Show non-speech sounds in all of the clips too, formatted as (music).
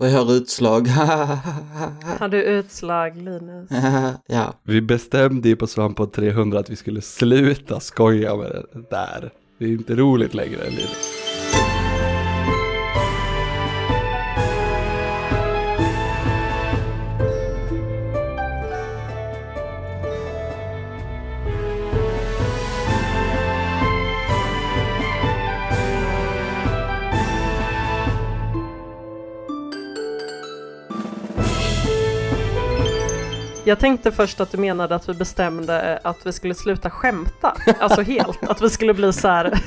Och jag har utslag. Har du utslag Linus? (laughs) ja. Vi bestämde ju på Svamppodd 300 att vi skulle sluta skoja med det där. Det är inte roligt längre. Linus. Jag tänkte först att du menade att vi bestämde att vi skulle sluta skämta, alltså helt, att vi skulle bli så här.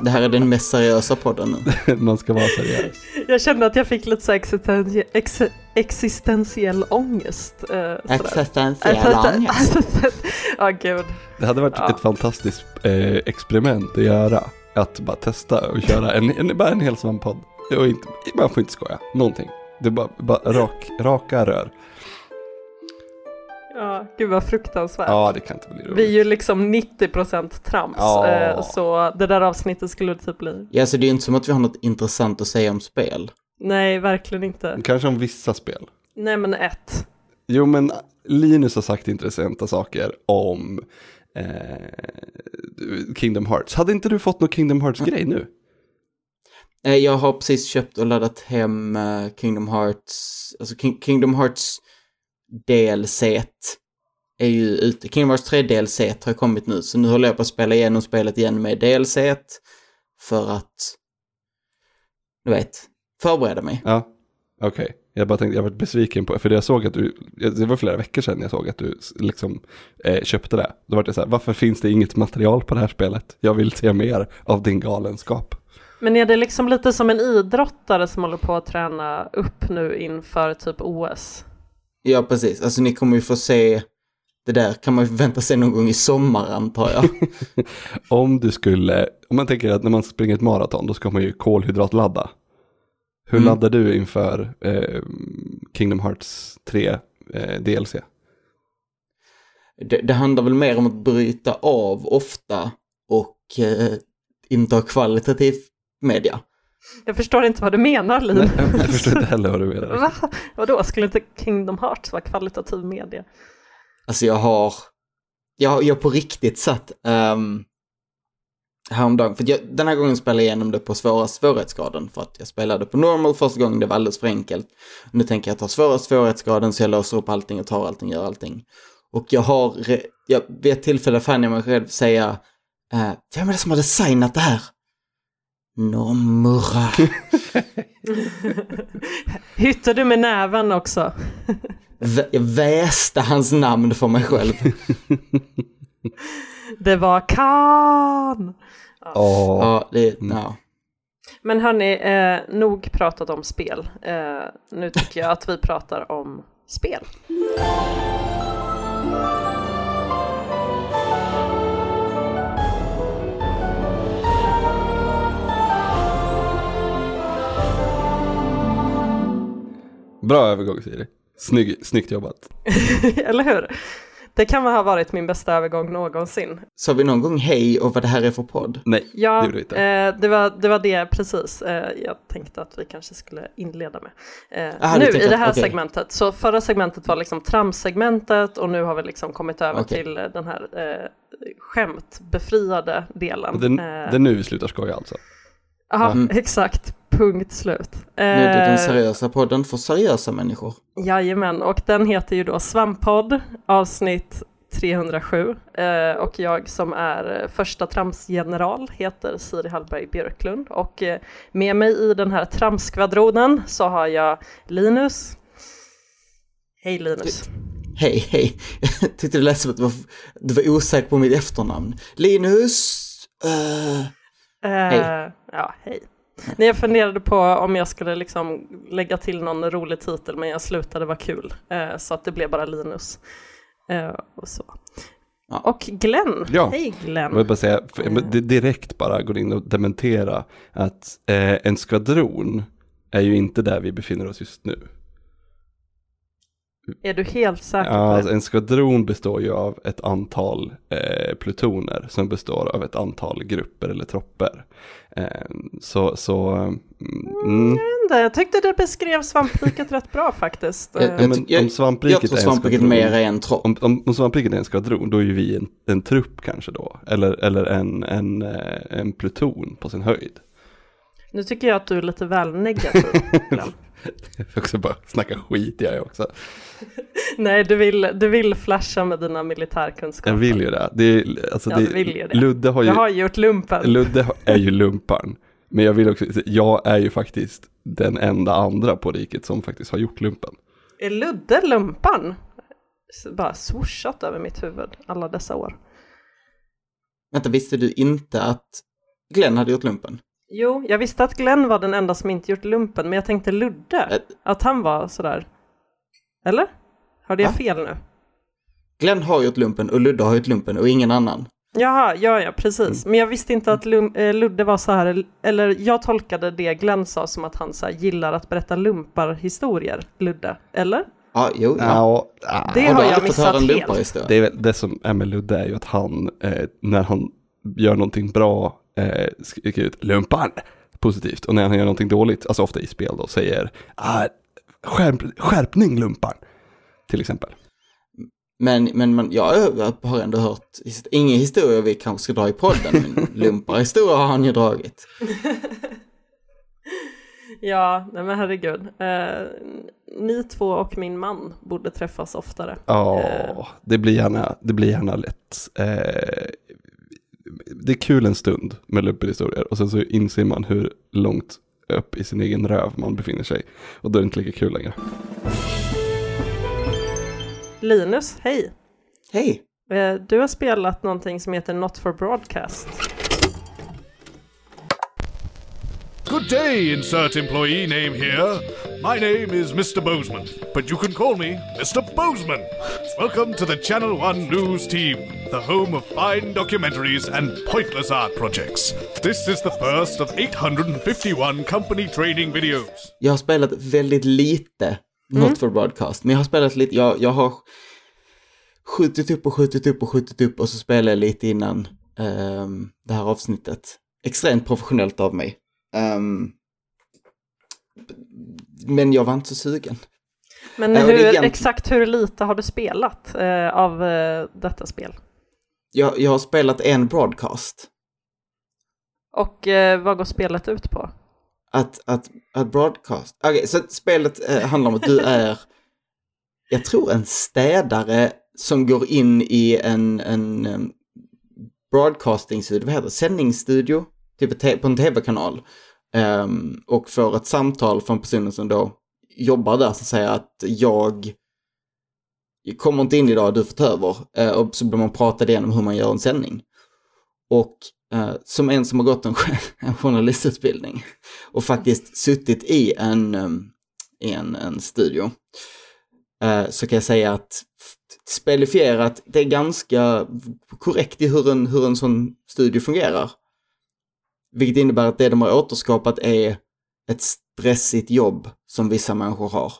Det här är den mest seriösa podden nu. (laughs) Man ska vara seriös. Jag kände att jag fick lite så här existen ex existentiell ångest. eh. Existentiell ångest. Ja, gud. Det hade varit Ja. ett fantastiskt eh, experiment att göra. Att bara testa och köra en, en, bara en hel. Och inte, man får inte skoja, någonting. Det är bara, bara rak, raka rör. Ja, gud vad fruktansvärt. Ja, det kan inte bli roligt. Vi är ju liksom 90% trams, Ja. eh, så det där avsnittet skulle det typ bli. Ja, så det är ju inte som att vi har något intressant att säga om spel. Nej, verkligen inte. Kanske om vissa spel. Nej men ett. Jo, men Linus har sagt intressanta saker om eh, Kingdom Hearts. Hade inte du fått någon Kingdom Hearts-grej nu? Eh, Jag har precis köpt och laddat hem eh, Kingdom Hearts, alltså King- Kingdom Hearts DLC är ju ute. Kingdom Hearts 3 DLC har kommit nu, så nu håller jag på att spela igenom spelet igen med DLC för att, du vet, förbereda mig. Ja, okej. Jag bara tänkte, jag var besviken på, för jag såg att du, det var flera veckor sedan jag såg att du liksom eh, köpte det. Då var det så här, varför finns det inget material på det här spelet? Jag vill se mer av din galenskap. Men är det liksom lite som en idrottare som håller på att träna upp nu inför typ OS? Ja, precis. Alltså ni kommer ju få se, det där kan man ju vänta sig någon gång i sommar antar jag. (laughs) Om du skulle, om man tänker att när man springer ett maraton, då ska man ju kolhydratladda. Hur Mm. laddar du inför eh, Kingdom Hearts 3 eh, DLC? det, det handlar väl mer om att bryta av ofta och eh, inta kvalitativ media. Jag förstår inte vad du menar Linus. Jag förstår inte heller vad du menar. Va? Vadå, skulle inte Kingdom Hearts vara kvalitativ media? Alltså jag har, jag, jag på riktigt satt um, häromdagen, för jag, den här gången spelade jag igenom det på svåra svårighetsgraden för att jag spelade på normal första gången, det var alldeles för enkelt. Nu tänker jag ta svåra svårighetsgraden så jag låser upp allting och tar allting, gör allting. Och jag har, jag, vid ett tillfälle fann jag mig själv säga, eh, vem är det som har designat det här? Nomura. (laughs) Hytter du med näven också? Jag väste hans namn för mig själv. (laughs) Det var Kan! Åh, Ja, det, ja. Men hörni, eh, nog pratat om spel. Eh, nu tycker jag att vi pratar om spel. Bra övergång Siri. Snygg, snyggt jobbat. (laughs) Eller hur? Det kan ha varit min bästa övergång någonsin. Sa vi någon gång hej och vad det här är för podd? Nej, Ja, det gjorde vi inte. eh, det, var, det var det precis eh, jag tänkte att vi kanske skulle inleda med. Eh, Aha, nu i det att- här okej. segmentet. Så förra segmentet var liksom tramssegmentet och nu har vi liksom kommit över Okej. till eh, den här eh, skämtbefriade delen. Det, Eh, det är nu vi slutar skoja alltså. Aha, Mm. (laughs) exakt. Punkt slut. Nu är det den Eh, seriösa podden för seriösa människor. Jajamän, och den heter ju då Svamppodd, avsnitt 307. Eh, och jag som är eh, första tramsgeneral heter Siri Hallberg Björklund. Och med mig i den här tramskvadronen så har jag Linus. Hej Linus. Hej, hej. Jag (laughs) tyckte det lät som att du var, du var osäker på mitt efternamn. Linus... eh, Eh, ja, hej. (laughs) Nej, jag funderade på om jag skulle liksom lägga till någon rolig titel men jag slutade vara kul. Eh, så att det blev bara Linus. Eh, och så. Ja. Och Glenn. Ja. Hej Jag Glenn. vill bara säga, direkt bara gå in och dementera att eh, en skvadron är ju inte där vi befinner oss just nu. Är du helt säker på alltså, det? en skvadron består ju av ett antal eh, plutoner som består av ett antal grupper eller tropper. Eh, så, så, mm, Jag inte, Jag tyckte det beskrev svampriket rätt bra faktiskt. Jag- Eh, ja, jag men om svampriket Jag tror är en skvadron- mer är en tropp. Om, om, om svampriket är en skvadron, då är ju vi en, en trupp kanske då. Eller, eller en, en, eh, en pluton på sin höjd. Nu tycker jag att du är lite väl negativ. (laughs) Jag (laughs) också bara snacka skit jag också. Nej, du vill, du vill flasha med dina militärkunskaper. Jag vill ju det. det, är, alltså, Ja, det du vill ju det. Ludde har ju, Jag har gjort lumpen. Ludde är ju lumparn. Men jag vill också, jag är ju faktiskt den enda andra på riket som faktiskt har gjort lumpen. Är Ludde lumpan? Bara swooshat över mitt huvud alla dessa år. Vänta, visste du inte att Glenn hade gjort lumpen? Jo, jag visste att Glenn var den enda som inte gjort lumpen, men jag tänkte Ludde, Äh. att han var sådär. Eller? Hörde jag Va? fel nu? Glenn har gjort lumpen och Ludde har gjort lumpen och ingen annan. Jaha, ja, ja, precis. Men jag visste inte att Lum, eh, Ludde var så här, eller jag tolkade det Glenn sa som att han så här, gillar att berätta lumparhistorier, Ludde. Eller? Ja, jo, ja. Ja. Det har jag missat helt. lumparhistoria? Det, är väl, det som är med Ludde är ju att han, eh, när han gör någonting bra, eh, skriker ut lumpan positivt. Och när han gör någonting dåligt, alltså ofta i spel då, säger ah, skärp, skärpning lumpan. Till exempel. Men, men man, jag har ändå hört, ingen historia vi kanske ska dra i podden, men (laughs) lumparhistoria har han ju dragit. (laughs) Ja, nej men herregud. Eh, ni två och min man borde träffas oftare. Ja, Eh. det blir gärna, det blir gärna lätt. Eh, det är kul en stund med lumpenhistorier och sen så inser man hur långt upp i sin egen röv man befinner sig. Och då är det inte lika kul längre. Linus, hej! Hej! Eh, du har spelat någonting som heter Not for Broadcast. Good day, insert employee name here. My name is Mr. Bozeman, but you can call me Mr. Bozeman. Welcome to the Channel One News Team, the home of fine documentaries and pointless art projects. This is the first of 851 company training videos. Jag har spelat väldigt lite Not mm. for Broadcast, men jag har spelat lite, jag, jag har skjutit upp och skjutit upp och skjutit upp och så spelade jag lite innan ehm, det här avsnittet. Extremt professionellt av mig. Ehm, men jag var inte så sugen. Men är hur, egentligen- exakt hur lite har du spelat eh, av eh, detta spel? Jag, jag har spelat en broadcast. Och eh, vad går spelet ut på? Att, att, att broadcast, okej, så att spelet eh, handlar om att du (laughs) är, jag tror en städare som går in i en, en um, broadcastingstudio, vad heter det, sändningsstudio, typ på en tv-kanal. Ehm, och får ett samtal från personen som då jobbar där som säger att jag kommer inte in idag, du får ta över. Ehm, och så blir man pratad igenom hur man gör en sändning. Och eh, som en som har gått en, (laughs) en journalistutbildning och faktiskt suttit i en, ehm, i en, en studio eh, så kan jag säga att spelifierat, det är ganska korrekt i hur en, hur en sån studio fungerar. Vilket innebär att det de har återskapat är ett stressigt jobb som vissa människor har.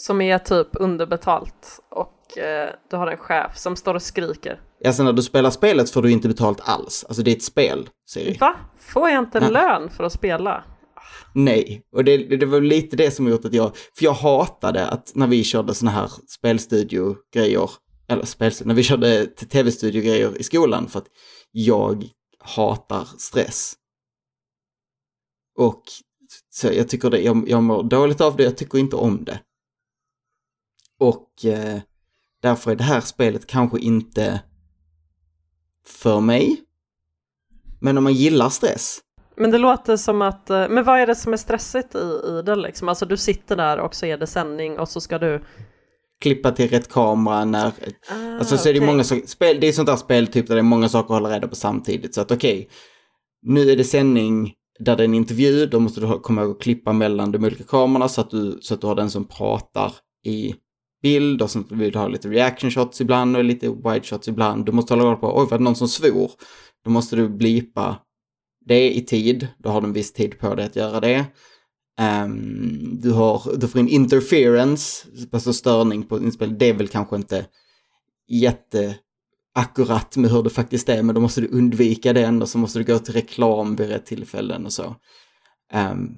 Som är typ underbetalt och eh, du har en chef som står och skriker. Alltså när du spelar spelet får du inte betalt alls. Alltså det är ett spel, Siri. Va? Får jag inte Ja. lön för att spela? Nej, och det, det var lite det som gjort att jag, för jag hatade att när vi körde såna här spelstudio-grejer, eller spelstudio, när vi körde tv-studio-grejer i skolan för att jag hatar stress. Och så jag tycker det, jag, jag mår dåligt av det, jag tycker inte om det. Och eh, därför är det här spelet kanske inte för mig. Men om man gillar stress, Men det låter som att, eh, men vad är det som är stressigt i, i det liksom? Alltså du sitter där och så är det sändning och så ska du... klippa till rätt kamera när... Ah, alltså så är det många spel, det är sånt där spel typ där det är många saker att hålla reda på samtidigt. Så att okej, nu är det sändning där det är en intervju, då måste du komma ihåg att klippa mellan de olika kamerorna så att du, så att du har den som pratar i bild och sen vill du ha lite reaction shots ibland och lite wide shots ibland. Du måste hålla koll på, oj var det någon som svor? Då måste du blipa det i tid, då har du en viss tid på dig att göra det. Um, du, har, du får in interference, alltså störning på inspelning, Det är väl kanske inte jätte jätteakkurat med hur det faktiskt är, men då måste du undvika det ändå, så måste du gå till reklam vid rätt tillfällen och så. Ehm,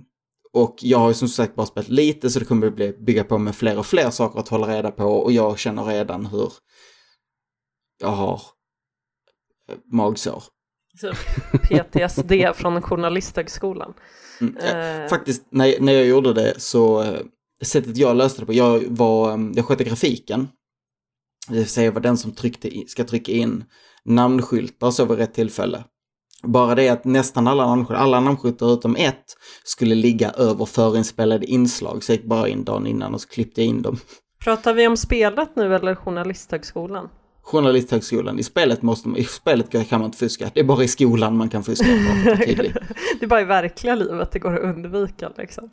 och jag har ju som sagt bara spelat lite, så det kommer bli, bygga på med fler och fler saker att hålla reda på, och jag känner redan hur jag har eh, magsår. Typ PTSD från Journalisthögskolan. Mm. Eh. Faktiskt, när, när jag gjorde det så, eh, sättet jag löste det på, jag var, eh, jag skötte grafiken. Det vill säga var den som tryckte in, ska trycka in namnskyltar så vid rätt tillfälle. Bara det att nästan alla namnskyltar, alla namnskyltar utom ett, skulle ligga över förinspelade inslag. Så jag gick bara in dagen innan och så klippte jag in dem. Pratar vi om spelet nu eller Journalisthögskolan? Journalisthögskolan, i spelet, måste man, i spelet kan man inte fuska. Det är bara i skolan man kan fuska. (laughs) Det är bara i verkliga livet det går att undvika liksom.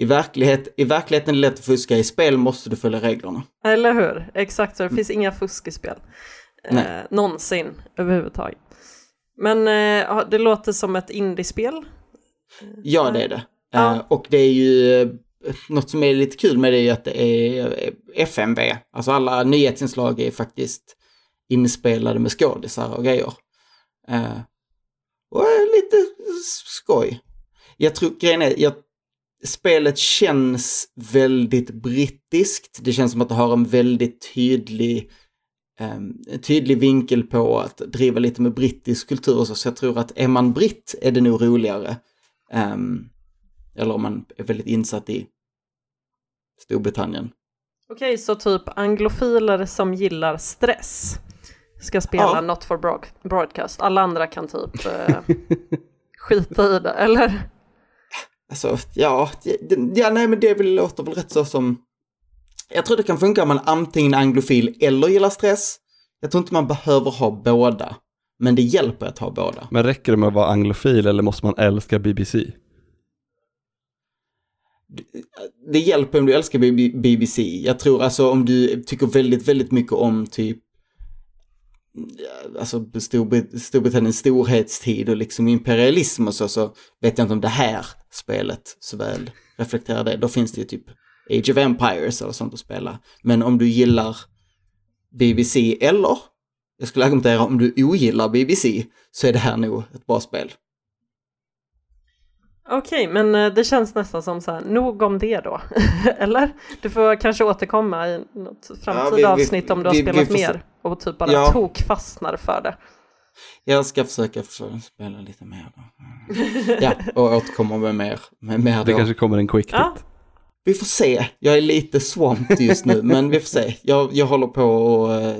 I, verklighet, I verkligheten är det lätt att fuska, i spel måste du följa reglerna. Eller hur? Exakt så, det finns inga fusk i spel. Eh, någonsin överhuvudtaget. Men eh, det låter som ett indiespel. Ja, det är det. Ja. Eh, och det är ju, eh, något som är lite kul med det är ju att det är eh, FMV. Alltså alla nyhetsinslag är faktiskt inspelade med skådisar och grejer. Eh, och lite skoj. Jag tror, grejen är, jag, spelet känns väldigt brittiskt. Det känns som att det har en väldigt tydlig en tydlig vinkel på att driva lite med brittisk kultur och så, så jag tror att är man britt är det nog roligare. Em, eller om man är väldigt insatt i Storbritannien. Okej, så typ anglofiler som gillar stress ska spela Ja. Not for broad- broadcast. Alla andra kan typ eh, skita i det, eller? Alltså, ja, ja, nej men det väl, låter väl rätt så som... Jag tror det kan funka om man antingen är anglofil eller gillar stress. Jag tror inte man behöver ha båda. Men det hjälper att ha båda. Men räcker det med att vara anglofil eller måste man älska BBC? det hjälper om du älskar BBC. Jag tror alltså om du tycker väldigt, väldigt mycket om typ ja, alltså Storbrit- Storbritanniens storhetstid och liksom imperialism och så, så vet jag inte om det här spelet så väl reflekterar det. Då finns det ju typ Age of Empires eller sånt att spela. Men om du gillar BBC eller, jag skulle argumentera om du ogillar BBC, så är det här nog ett bra spel. Okej, men eh, det känns nästan som så här, nog om det då. (laughs) eller? Du får kanske återkomma i något framtida vi- vi- avsnitt om du har vi- spelat mer och typ bara Ja. tokfastnar för det. Jag ska försöka spela lite mer då. Ja, och återkomma med mer, med mer Det då. kanske kommer en quick Ja. Vi får se. Jag är lite swamped just nu, men vi får se. Jag, jag håller på och... eh,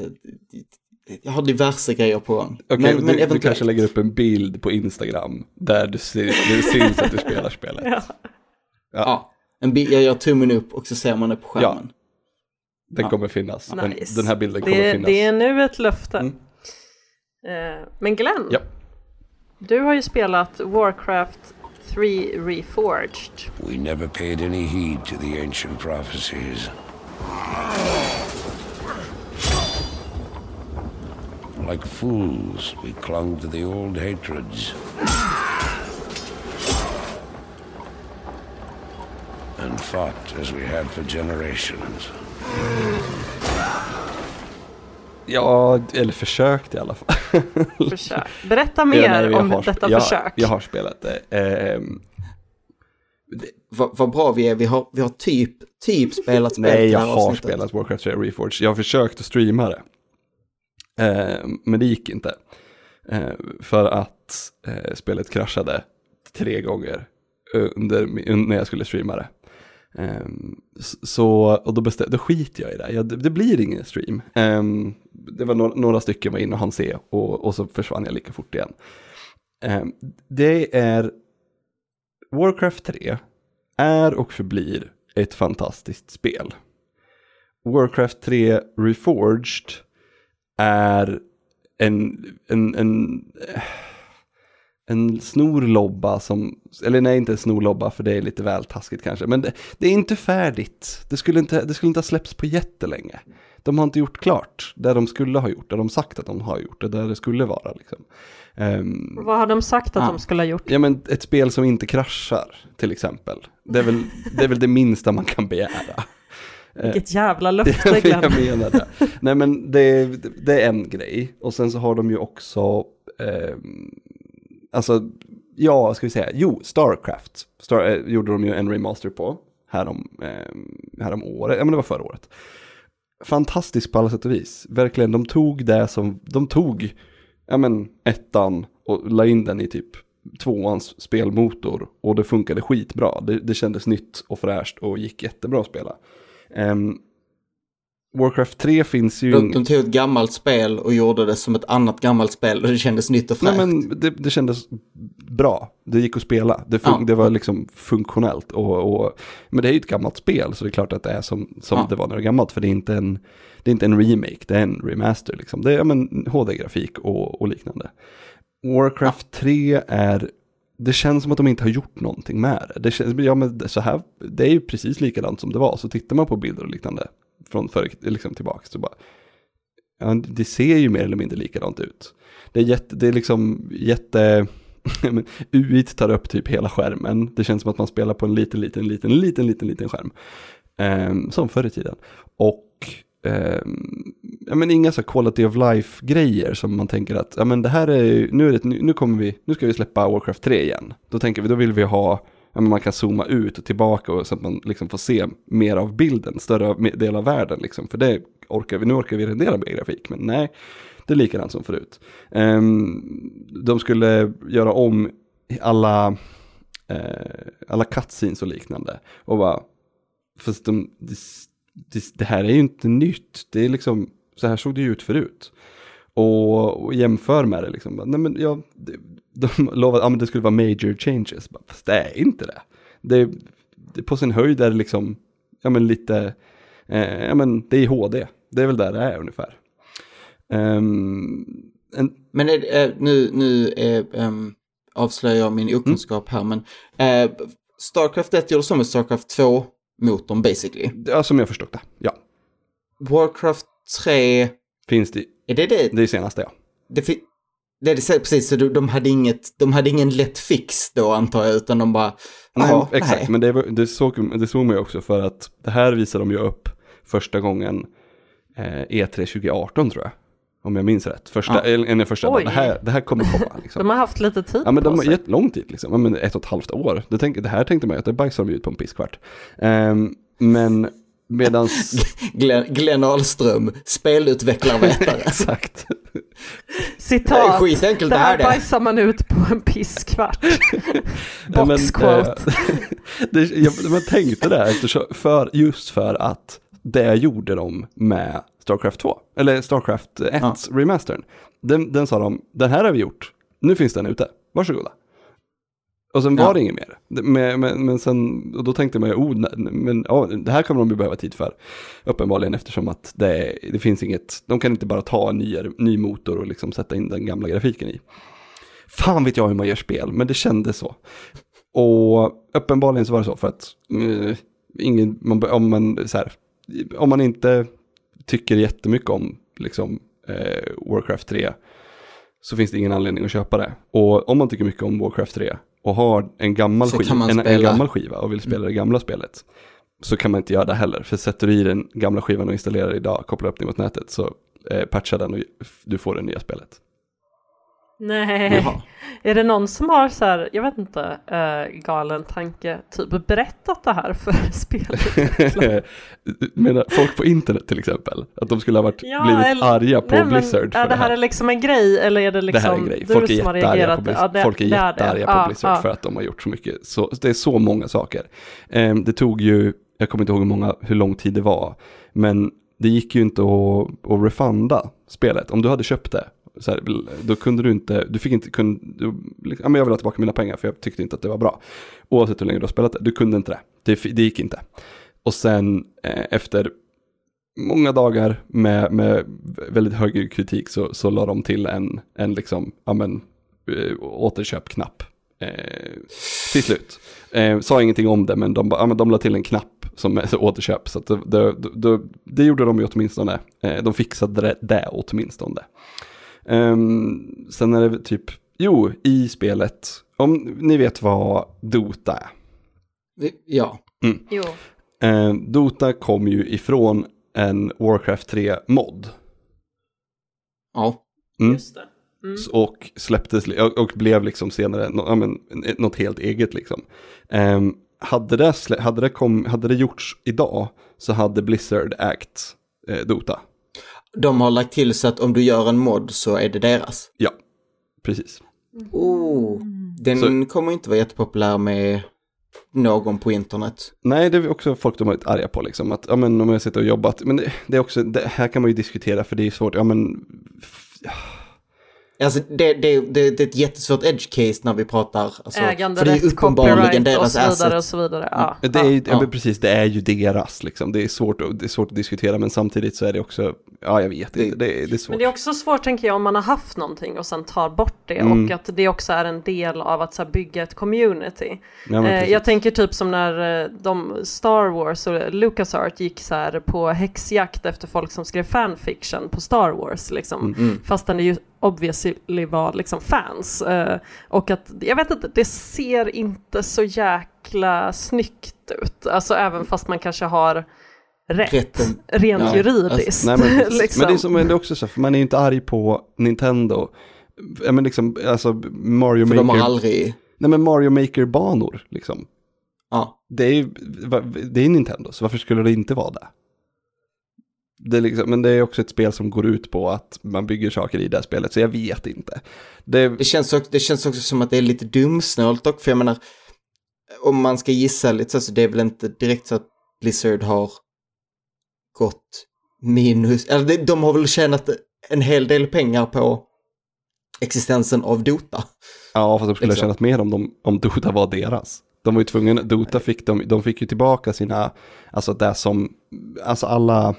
jag har diverse grejer på gång. Okej, men, du, men du eventuellt. kanske lägger upp en bild på Instagram där du ser, det syns att du spelar spelet. Ja. Ja, en bi- jag gör tummen upp och så ser man det på skärmen. Den Ja. kommer finnas. Den, Nice. den här bilden kommer det, finnas. det är nu ett löfte. Mm. Eh, men Glenn, Ja. du har ju spelat Warcraft 3 Reforged. We never paid any heed to the ancient prophecies. Like fools, we clung to the old hatreds. And fought as we had for generations. Ja, eller försökt i alla fall. (laughs) Försök. Berätta mer Ja, nej, om har detta jag, försök. Jag har spelat det. Ehm, Vad, vad bra vi är. Vi har, vi har typ, typ spelat spel nej, det jag har avsnittet. spelat Warcraft 3 Reforged. Jag har försökt att streama det. Ehm, men det gick inte. Ehm, för att eh, spelet kraschade tre gånger under, när jag skulle streama det. Ehm, så, och då, bestämde, då skiter jag i det. Jag, det, det blir ingen stream. Um, det var no, några stycken var inne och han se och, och så försvann jag lika fort igen. Um, det är Warcraft 3 är och förblir ett fantastiskt spel. Warcraft 3 Reforged är en, en, en en en snorlobba som, eller nej inte en snorlobba för det är lite väl taskigt kanske, men det, det är inte färdigt. Det skulle inte, det skulle inte ha släppts på jättelänge. De har inte gjort klart det de skulle ha gjort, det de sagt att de har gjort, det där det skulle vara. Liksom. Ehm, Vad har de sagt att Ah. de skulle ha gjort? Ja men ett spel som inte kraschar till exempel. Det är väl det, är väl det minsta man kan begära. Vilket jävla (laughs) löfte Jag Glenn. menar det. Nej men det, det är en grej. Och sen så har de ju också, eh, alltså, ja vad ska vi säga, jo, Starcraft. Star, eh, gjorde de ju en remaster på härom, eh, härom året, ja men det var förra året. Fantastiskt på alla sätt och vis. Verkligen, de tog det som, de tog, ja men ettan och la in den i typ tvåans spelmotor och det funkade skitbra. Det, det kändes nytt och fräscht och gick jättebra att spela. Ehm, Warcraft 3 finns ju... De, de tog ett gammalt spel och gjorde det som ett annat gammalt spel och det kändes nytt och Nej, fräscht. men det, det kändes bra. Det gick att spela. Det, fun- Ja. det var liksom funktionellt. Och, och, men det är ju ett gammalt spel så det är klart att det är som, som Ja. det var när det var gammalt. För det är inte en, det är inte en remake, det är en remaster. Liksom. Det är ja, men, HD-grafik och, och liknande. Warcraft 3 är... Det känns som att de inte har gjort någonting med det. Det, känns, ja, men så här, det är ju precis likadant som det var. Så tittar man på bilder och liknande från förr, liksom tillbaka så bara... Ja, det ser ju mer eller mindre likadant ut. Det är, jätte, det är liksom jätte... (laughs) men UIT tar upp typ hela skärmen. Det känns som att man spelar på en liten, liten, liten, liten, liten, liten skärm. Ehm, som förr i tiden. Och ehm, ja, men inga så här quality of life-grejer som man tänker att ja, men det här är, ju- nu, är det, nu, kommer vi, nu ska vi släppa Warcraft 3 igen. Då tänker vi, då vill vi ha, ja, men man kan zooma ut och tillbaka och så att man liksom får se mer av bilden, större del av världen liksom. För det orkar vi, nu orkar vi rendera mer grafik, men nej, det är likadant som förut. Um, de skulle göra om alla, uh, alla cutscenes och liknande. Och bara, fast de, det, det, det här är ju inte nytt. Det är liksom, så här såg det ju ut förut. Och, och jämför med det liksom. Nej men ja, det, de (laughs) lovade att men det skulle vara major changes. Fast det är inte det. det. Det på sin höjd är det liksom, ja men lite, eh, ja men det är HD. Det är väl där det är ungefär. Ehm, en, Men är, eh, nu, nu är, ehm, avslöjar jag min okunskap här, men eh, Starcraft 1 gjorde som med Starcraft 2-motorn basically. ja, som jag förstått det. Ja, Warcraft 3, finns det, är det det? det är senaste ja. Det, det är det precis, så de, de, hade inget, de hade ingen lätt fix då antar jag, utan de bara, Nej, "Jaha, exakt, nej." men det, var- det, såg, det såg man ju också för att det här visar de ju upp första gången eh, E3 2018 tror jag. Om jag minns rätt. Första, Ja. eller, eller första, det här, det här kommer komma. Liksom. De har haft lite tid Ja men de på har sig. gett lång tid liksom, ja, men ett och ett halvt år. Det, tänk, det här tänkte man ju att det bajsar de ut på en pisskvart. Ehm, men medans, Glenn, Glenn Ahlström, spelutvecklarvetare. (laughs) exakt. Citat. Det är skitenkelt det här här det. bajsar man ut på en pisskvart. (laughs) Men, Boxquote. eh, (laughs) det, jag, man tänkte det eftersom, för, just för att det gjorde de med Starcraft 2, eller Starcraft 1 Ja. remastern. Den, den sa de, den här har vi gjort, nu finns den ute, varsågoda. Och sen var Ja. det inget mer. Men, men, men sen, och då tänkte man ju, oh, men ja, det här kommer de ju behöva tid för. Uppenbarligen eftersom att det, det finns inget, de kan inte bara ta en ny, ny motor och liksom sätta in den gamla grafiken i. Fan vet jag hur man gör spel, men det kändes så. Och uppenbarligen så var det så för att eh, ingen, man, om, man, så här, om man inte tycker jättemycket om liksom, eh, Warcraft 3 så finns det ingen anledning att köpa det. Och om man tycker mycket om Warcraft 3 och har en gammal, skiva, en, en gammal skiva och vill spela det gamla spelet så kan man inte göra det heller. För sätter du i den gamla skivan och installerar idag, kopplar upp den mot nätet så eh, patchar den och du får det nya spelet. Nej. Jaha. Är det någon som har så här, jag vet inte, uh, galen tanke, typ berättat det här för (laughs) spelet? (laughs) Menar folk på internet till exempel? Att de skulle ha varit, Ja, blivit eller- arga på Nej, men Blizzard är för det här är liksom en grej eller är det liksom det här är en grej. du Folk är som har reagerat? på Blizzard, Ja, det- Folk är jättearga på Blizzard ja. för att de har gjort så mycket. Så, det är så många saker. Ehm, det tog ju, jag kommer inte ihåg hur, många, hur lång tid det var, men det gick ju inte att, att refunda spelet. Om du hade köpt det, så här, då kunde du inte, du fick inte, kunde, du, liksom, ja, men jag vill ha tillbaka mina pengar för jag tyckte inte att det var bra. Oavsett hur länge du har spelat det, du kunde inte det. Det, det gick inte. Och sen eh, efter många dagar med, med väldigt hög kritik så, så la de till en, en liksom, ja men, eh, återköpknapp. Eh, till slut. Eh, sa ingenting om det men de, ja, men de la till en knapp som är återköp. Så att det, det, det, det gjorde de ju åtminstone. Eh, de fixade det, det åtminstone. Um, sen är det typ, jo, i spelet, om ni vet vad Dota är. Ja. Jo. Eh, Dota kom ju ifrån en Warcraft 3-mod. Ja. Mm. Just det. Mm. Och släpptes och, blev liksom senare ja, men, något helt eget liksom. Ehm, hade, det hade, det kom, hade det gjorts idag så hade Blizzard ägt eh, Dota. De har lagt till så att om du gör en mod så är det deras. Ja, precis. Oh. Den Så- kommer inte vara jättepopulär med någon på internet. Nej, det är också folk de har varit arga på liksom. Att, ja men om jag sitter och jobbat, men det, det är också, det här kan man ju diskutera för det är svårt, ja men Alltså det, det, det, det är ett jättesvårt edge case när vi pratar. Alltså, för det är Äganderätt, uppenbarligen copyright och deras så vidare och så vidare. Ja. Det är, ju- ja. ja. precis, det är ju deras liksom. Det är, svårt att, det är svårt att diskutera men samtidigt så är det också, ja jag vet inte, det, är- det är svårt. Men det är också svårt tänker jag om man har haft någonting och sen tar bort det Mm. och att det också är en del av att så här, bygga ett community. Ja, Eh, jag tänker typ som när eh, de Star Wars och LucasArt gick så här på häxjakt efter folk som skrev fanfiction på Star Wars liksom. Mm. Fastän det ju obviously var liksom fans. Eh, och att, jag vet inte, det ser inte så jäkla snyggt ut. Alltså även fast man kanske har rätt, Rätten. rent Ja, juridiskt. Nej, men, (laughs) liksom. men det är, som, det är också så, för man är ju inte arg på Nintendo. Ja, men liksom, alltså Mario För de har Maker, aldrig... nej men Mario Maker-banor liksom. Ja. Det är ju, det är Nintendo, så varför skulle det inte vara det? Det liksom, men det är också ett spel som går ut på att man bygger saker i det här spelet, så jag vet inte. Det, Det känns, också, det känns också som att det är lite dumsnålt dock, för jag menar, om man ska gissa lite så, så det är väl inte direkt så att Blizzard har gått minus, eller de- de har väl tjänat en hel del pengar på existensen av Dota. Ja, fast de skulle ha Liksom. tjänat mer om, de, om Dota var deras. De var ju tvungna, Dota fick de, de fick ju tillbaka sina, alltså det som, alltså alla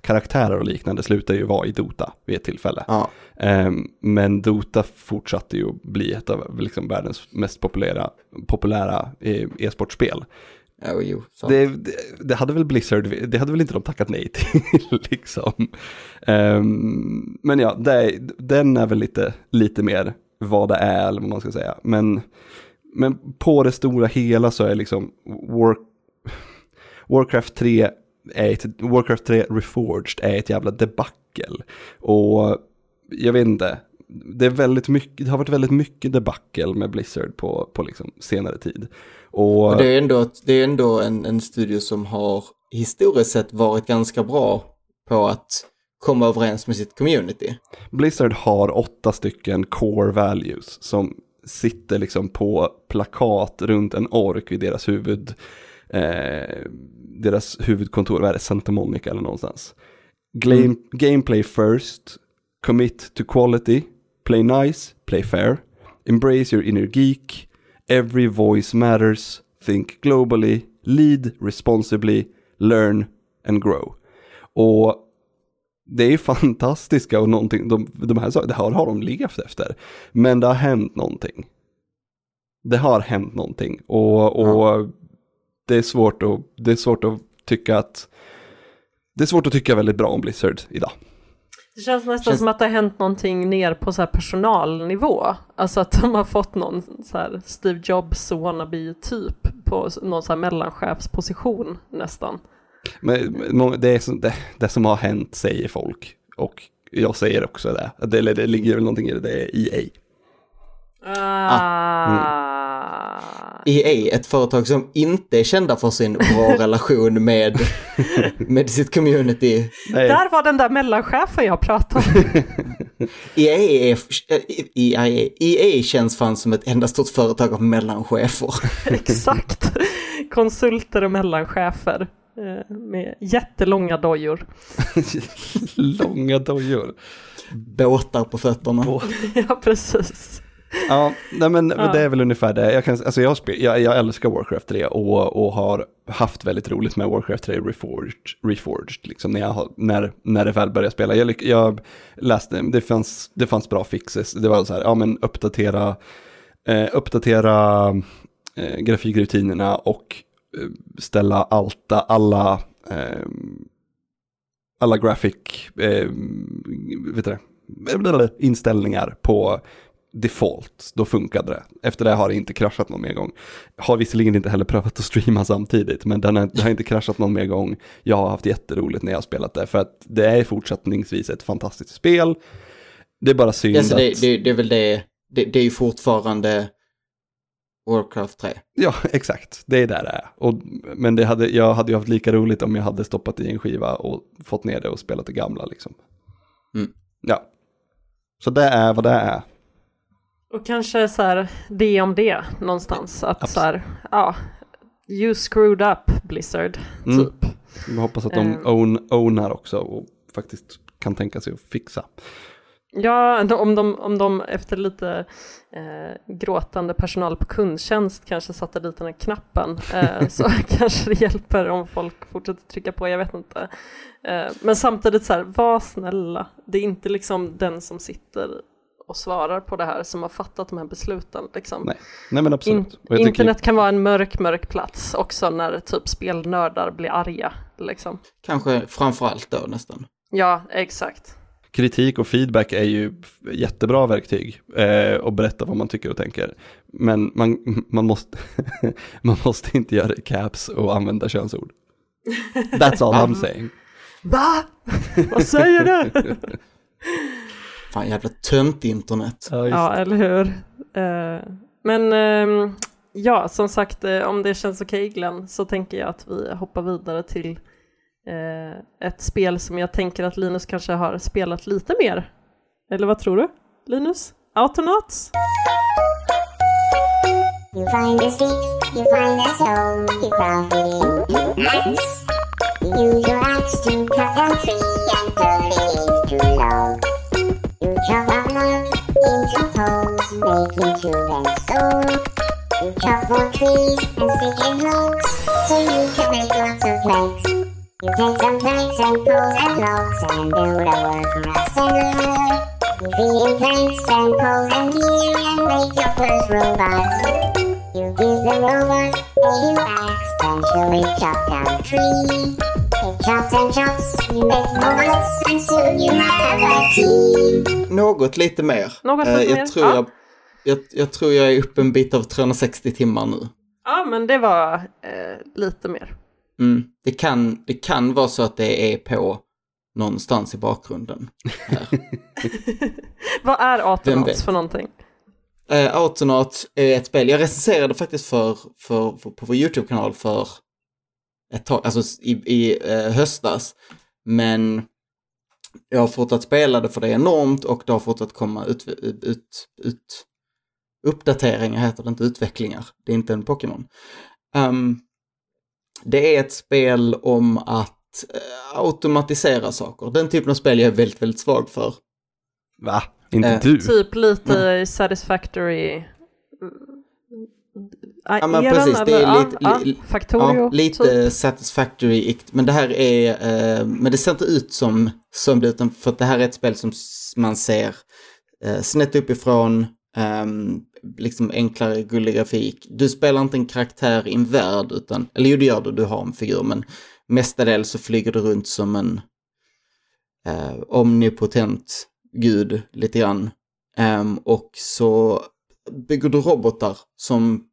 karaktärer och liknande slutar ju vara i Dota vid ett tillfälle. Ja. Ehm, men Dota fortsatte ju bli ett av liksom världens mest populära, populära eh, e-sportspel. Ja, jo. Det, det, det hade väl Blizzard, det hade väl inte de tackat nej (laughs) till liksom. Ehm, men ja, det, den är väl lite, lite mer vad det är, eller vad man ska säga. Men, men på det stora hela så är liksom War, Warcraft 3 är ett, Warcraft 3 Reforged är ett jävla debacle. Och jag vet inte, det, är väldigt mycket, det har varit väldigt mycket debacle med Blizzard på, på liksom senare tid. Och, Och det är ändå, ett- det är ändå en, en studio som har historiskt sett varit ganska bra på att komma överens med sitt community. Blizzard har åtta stycken core values som sitter liksom på plakat runt en ork vid deras huvud, eh, deras huvudkontor, vad är det, Santa Monica eller någonstans. Game, Gameplay first, commit to quality, play nice, play fair, embrace your inner geek, every voice matters, think globally, lead responsibly, learn and grow. Och det är (laughs) fantastiska och någonting, de, de här sakerna, det här har de levt efter. Men det har hänt någonting. Det har hänt någonting och, och det, är svårt att, det är svårt att tycka att det är svårt att tycka väldigt bra om Blizzard idag. Det känns nästan Känns- som att det har hänt någonting ner på så här personalnivå. Alltså att de har fått någon så här Steve Jobs wannabe typ på någon så här mellanchefsposition nästan. Men men det, är som, det, det som har hänt säger folk och jag säger också det. Det, eller det ligger väl någonting i det, det är EA. Ah. EA, ett företag som inte är kända för sin bra (laughs) relation med, med sitt community. Nej, Där var den där mellanchefen jag pratade om. (laughs) EA, är, EA, EA känns fan som ett enda stort företag av mellanchefer. (laughs) Exakt. Konsulter och mellanchefer. eh, Med jättelånga dojor. långa dojor. Båtar på fötterna. Ja, precis. Ja, nej men Ja. det är väl ungefär det. Jag, kan, alltså jag, spel, jag, jag älskar Warcraft 3 och, och har haft väldigt roligt med Warcraft 3 Reforged, Reforged liksom när, jag, när, när det väl började spela. Jag, jag läste, det fanns, det fanns bra fixes. Det var så här, ja men uppdatera, eh, uppdatera eh, grafikrutinerna och eh, ställa alta, alla, eh, alla graphic, eh, vet du det, inställningar på default, då funkade det. Efter det har det inte kraschat någon mer gång. Har visserligen inte heller prövat att streama samtidigt, men den har, har inte kraschat någon mer gång. Jag har haft jätteroligt när jag har spelat det, för att det är fortsättningsvis ett fantastiskt spel. Det är bara synd Alltså, det, att... det, det är väl det, det, det är ju fortfarande Warcraft 3. Ja, (laughs) exakt. Det är där det är. Och, men det hade, jag hade ju haft lika roligt om jag hade stoppat i en skiva och fått ner det och spelat det gamla liksom. Mm. Ja. Så det är vad det är. Och kanske så här det om det någonstans. Att Abs- så här, ja, you screwed up Blizzard, Mm. typ. Jag hoppas att de Ehm. own, ownar också och faktiskt kan tänka sig att fixa. Ja, om de, om de efter lite eh, gråtande personal på kundtjänst kanske satte dit den här knappen eh, (laughs) så (laughs) kanske det hjälper om folk fortsätter trycka på, jag vet inte. Eh, men samtidigt så här, var snälla. Det är inte liksom den som sitter och svarar på det här som har fattat de här besluten. Liksom. Nej, Nej men absolut. In, jag tycker- internet kan vara en mörk, mörk plats också när typ spelnördar blir arga. Liksom. Kanske framförallt då nästan. Ja, exakt. kritik och feedback är ju jättebra verktyg eh, och berätta vad man tycker och tänker. Men man, man, måste, (laughs) man måste inte göra caps och använda könsord. That's all I'm saying. Va? Vad säger du? (laughs) Fan jävla tönt internet. Ja. Ja, eller hur? Eh, men ehm, ja, som sagt, eh, om det känns okej Glenn, så tänker jag att vi hoppar vidare till eh, ett spel som jag tänker att Linus kanske har spelat lite mer. Eller vad tror du, Linus? Autonauts? You find the sticks, you find the stone, you it into axe. Use your axe to cut down tree and turn it into log. Into poles, making stone. You chop more trees and stick in logs, so you can make lots of planks. You take some planks and poles and logs and build a and. You feed in planks and poles and gear and make your first robot. You give the robot a new axe, then chop down tree. Något lite mer. Något Eh, lite jag, mer, Tror ja. jag, jag, jag tror jag är uppe en bit av 360 timmar nu. Ja, men det var eh, lite mer. Mm. Det, kan, det kan vara så att det är på någonstans i bakgrunden. (laughs) Vad är Autonauts för någonting? Eh, Autonaut är ett spel, jag recenserade faktiskt för, för, för, på vår YouTube-kanal för ett tag, alltså i, i eh, höstas. Men jag har fortsatt spela det för det är enormt och det har fortsatt komma ut, ut, ut uppdateringar, heter det inte utvecklingar. Det är inte en Pokémon. Ehm, det är ett spel om att eh, automatisera saker. Den typen av spel jag är väldigt, väldigt svag för. Va? Inte Eh, du? Typ lite Satisfactory... Ja, men precis, det är lite- li- Factorio, Ja, lite typ. satisfactory, men det här är, eh, men det ser inte ut som, som utan för att det här är ett spel som man ser eh, snett uppifrån, ehm, liksom enklare, gullig grafik. Du spelar inte en karaktär i en värld, utan, eller jo det gör du, du har en figur, men mestadels så flyger du runt som en eh, omnipotent gud lite grann. Ehm, och så bygger du robotar som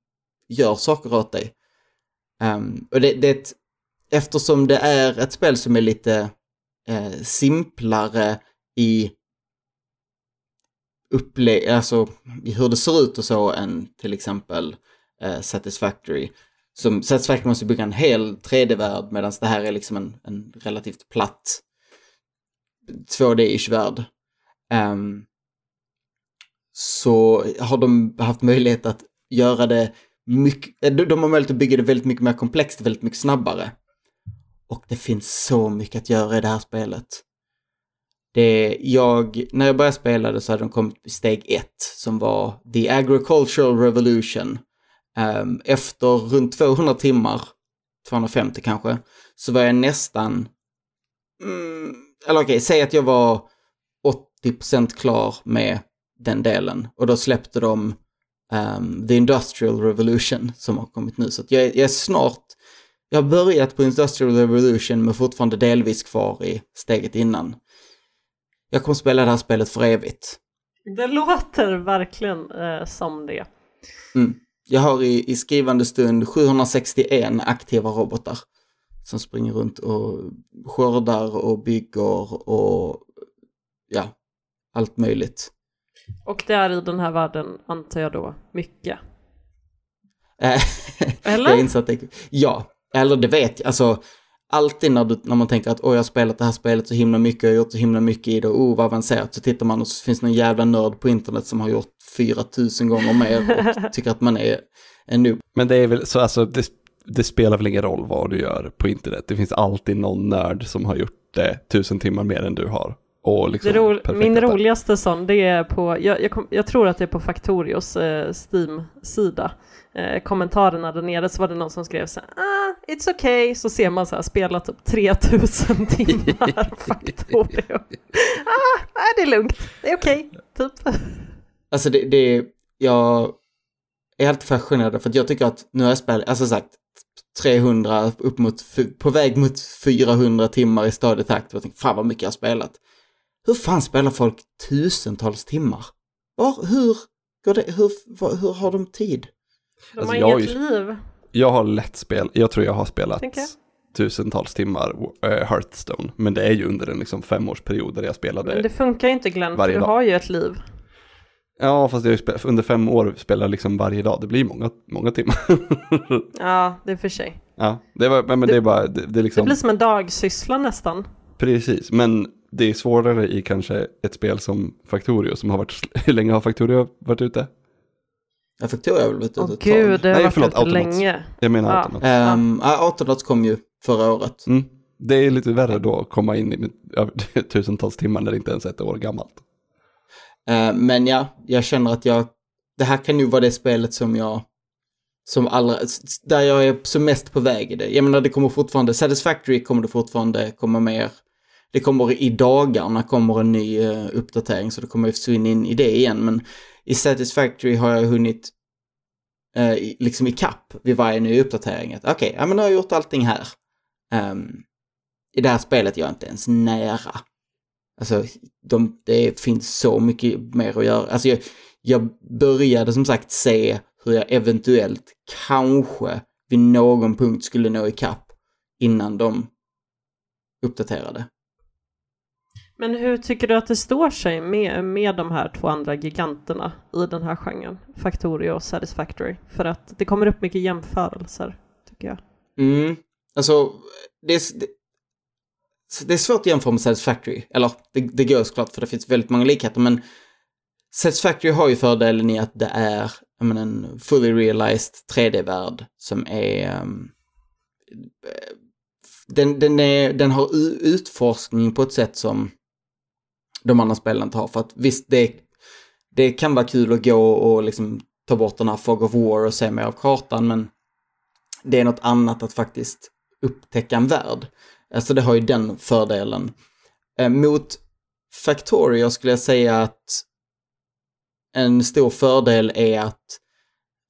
gör saker åt dig. Um, och det, det är ett, eftersom det är ett spel som är lite eh, simplare i upple... alltså i hur det ser ut och så än till exempel eh, Satisfactory. Som Satisfactory måste bygga en hel 3D-värld medan det här är liksom en, en relativt platt 2D-ish värld. Um, så har de haft möjlighet att göra det mycket, eh, de har möjlighet att bygga det väldigt mycket mer komplext, väldigt mycket snabbare. Och det finns så mycket att göra i det här spelet. Det, jag, när jag började spela det så hade de kommit till steg ett som var The Agricultural Revolution. Ehm, efter runt 200 timmar, 250 kanske, så var jag nästan, mm, eller okej, säg att jag var 80% klar med den delen. Och då släppte de ehm, The Industrial Revolution som har kommit nu. Så jag, jag är snart, jag har börjat på Industrial Revolution men fortfarande delvis kvar i steget innan. Jag kommer spela det här spelet för evigt. Det låter verkligen eh, som det. Jag har i, i skrivande stund 761 aktiva robotar som springer runt och skördar och bygger och ja, allt möjligt. Och det är i den här världen, antar jag då, mycket. Eh, (laughs) Eller? jag inser att det, ja, eller det vet jag, alltså alltid när, du, när man tänker att åh, jag har spelat det här spelet så himla mycket, jag har gjort så himla mycket i det, oh vad avancerat, så tittar man och så finns någon jävla nörd på internet som har gjort 4000 gånger mer och (laughs) tycker att man är en noob. Men det är väl så, alltså det, det spelar väl ingen roll vad du gör på internet. Det finns alltid någon nörd som har gjort det tusen timmar mer än du har. Och liksom Det ro perfekta min roligaste sån, det är på, jag, jag, kom, jag tror att det är på Factorios eh, Steam-sida. Eh, kommentarerna där nere så var det någon som skrev så här, ah, it's okay, så ser man så här, spelat typ 3000 (laughs) timmar Factorio. (laughs) ah, nej, det är lugnt, det är okej, typ. Alltså det, det jag är helt fascinerad för att jag tycker att nu har jag spelat, alltså sagt 300 upp mot, på väg mot 400 timmar i stadig takt och jag tänkte fan vad mycket jag har spelat. Hur fan spelar folk tusentals timmar? Var, hur går det, hur, vad, hur har de tid? De Alltså, har jag har inget ju- liv, Jag har lätt spel, jag tror jag har spelat jag. tusentals timmar äh, Hearthstone. Men det är ju under en liksom femårsperiod där jag spelade. Men det funkar ju inte Glenn, för du dag. har ju ett liv. Ja, fast jag spelat, under fem år spelar jag liksom varje dag. Det blir många, många timmar. (laughs) Ja, det är för sig. ja, det, var, men men det är bara, det, det är Det liksom, blir som en dagsyssla nästan. precis. Men det är svårare i kanske ett spel som Factorio som har varit, (laughs) hur länge har Factorio varit ute? Jag fick tur jag väl ute Åh ett gud, det har Nej, varit förlåt, ute Autonauts. länge. Jag menar Ja. Autonauts. tag. Um, ja, Autonauts kom ju förra året. Mm. Det är lite värre då att komma in i (laughs) tusentals timmar när det inte ens är ett år gammalt. Eh, men ja, jag känner att jag, det här kan ju vara det spelet som jag, som allra, där jag är som mest på väg i det. Jag menar det kommer fortfarande, Satisfactory kommer det fortfarande komma mer. Det kommer i dagarna kommer en ny eh, uppdatering så det kommer jag försvinna in i det igen. Men i Satisfactory har jag hunnit eh, liksom i kapp vid varje ny uppdatering. Okej, Okej, ja men nu har jag gjort allting här. Um, I det här spelet är jag inte ens nära. Alltså, de, det finns så mycket mer att göra. Alltså jag, jag började som sagt se hur jag eventuellt kanske vid någon punkt skulle nå ikapp innan de uppdaterade. Men hur tycker du att det står sig med, med de här två andra giganterna i den här genren? Factorio och Satisfactory. För att det kommer upp mycket jämförelser, tycker jag. Mm. Alltså, det är, det, det är svårt att jämföra med Satisfactory. Eller, det, det går såklart för det finns väldigt många likheter, men Satisfactory har ju fördelen i att det är menar, en fully realized 3D-värld som är... um, den, den, är, den har utforskning på ett sätt som de andra spelen tar. För att visst, det, det kan vara kul att gå och liksom ta bort den här Fog of War och se mer av kartan, men det är något annat att faktiskt upptäcka en värld. Alltså det har ju den fördelen. Eh, mot Factorio skulle jag säga att en stor fördel är att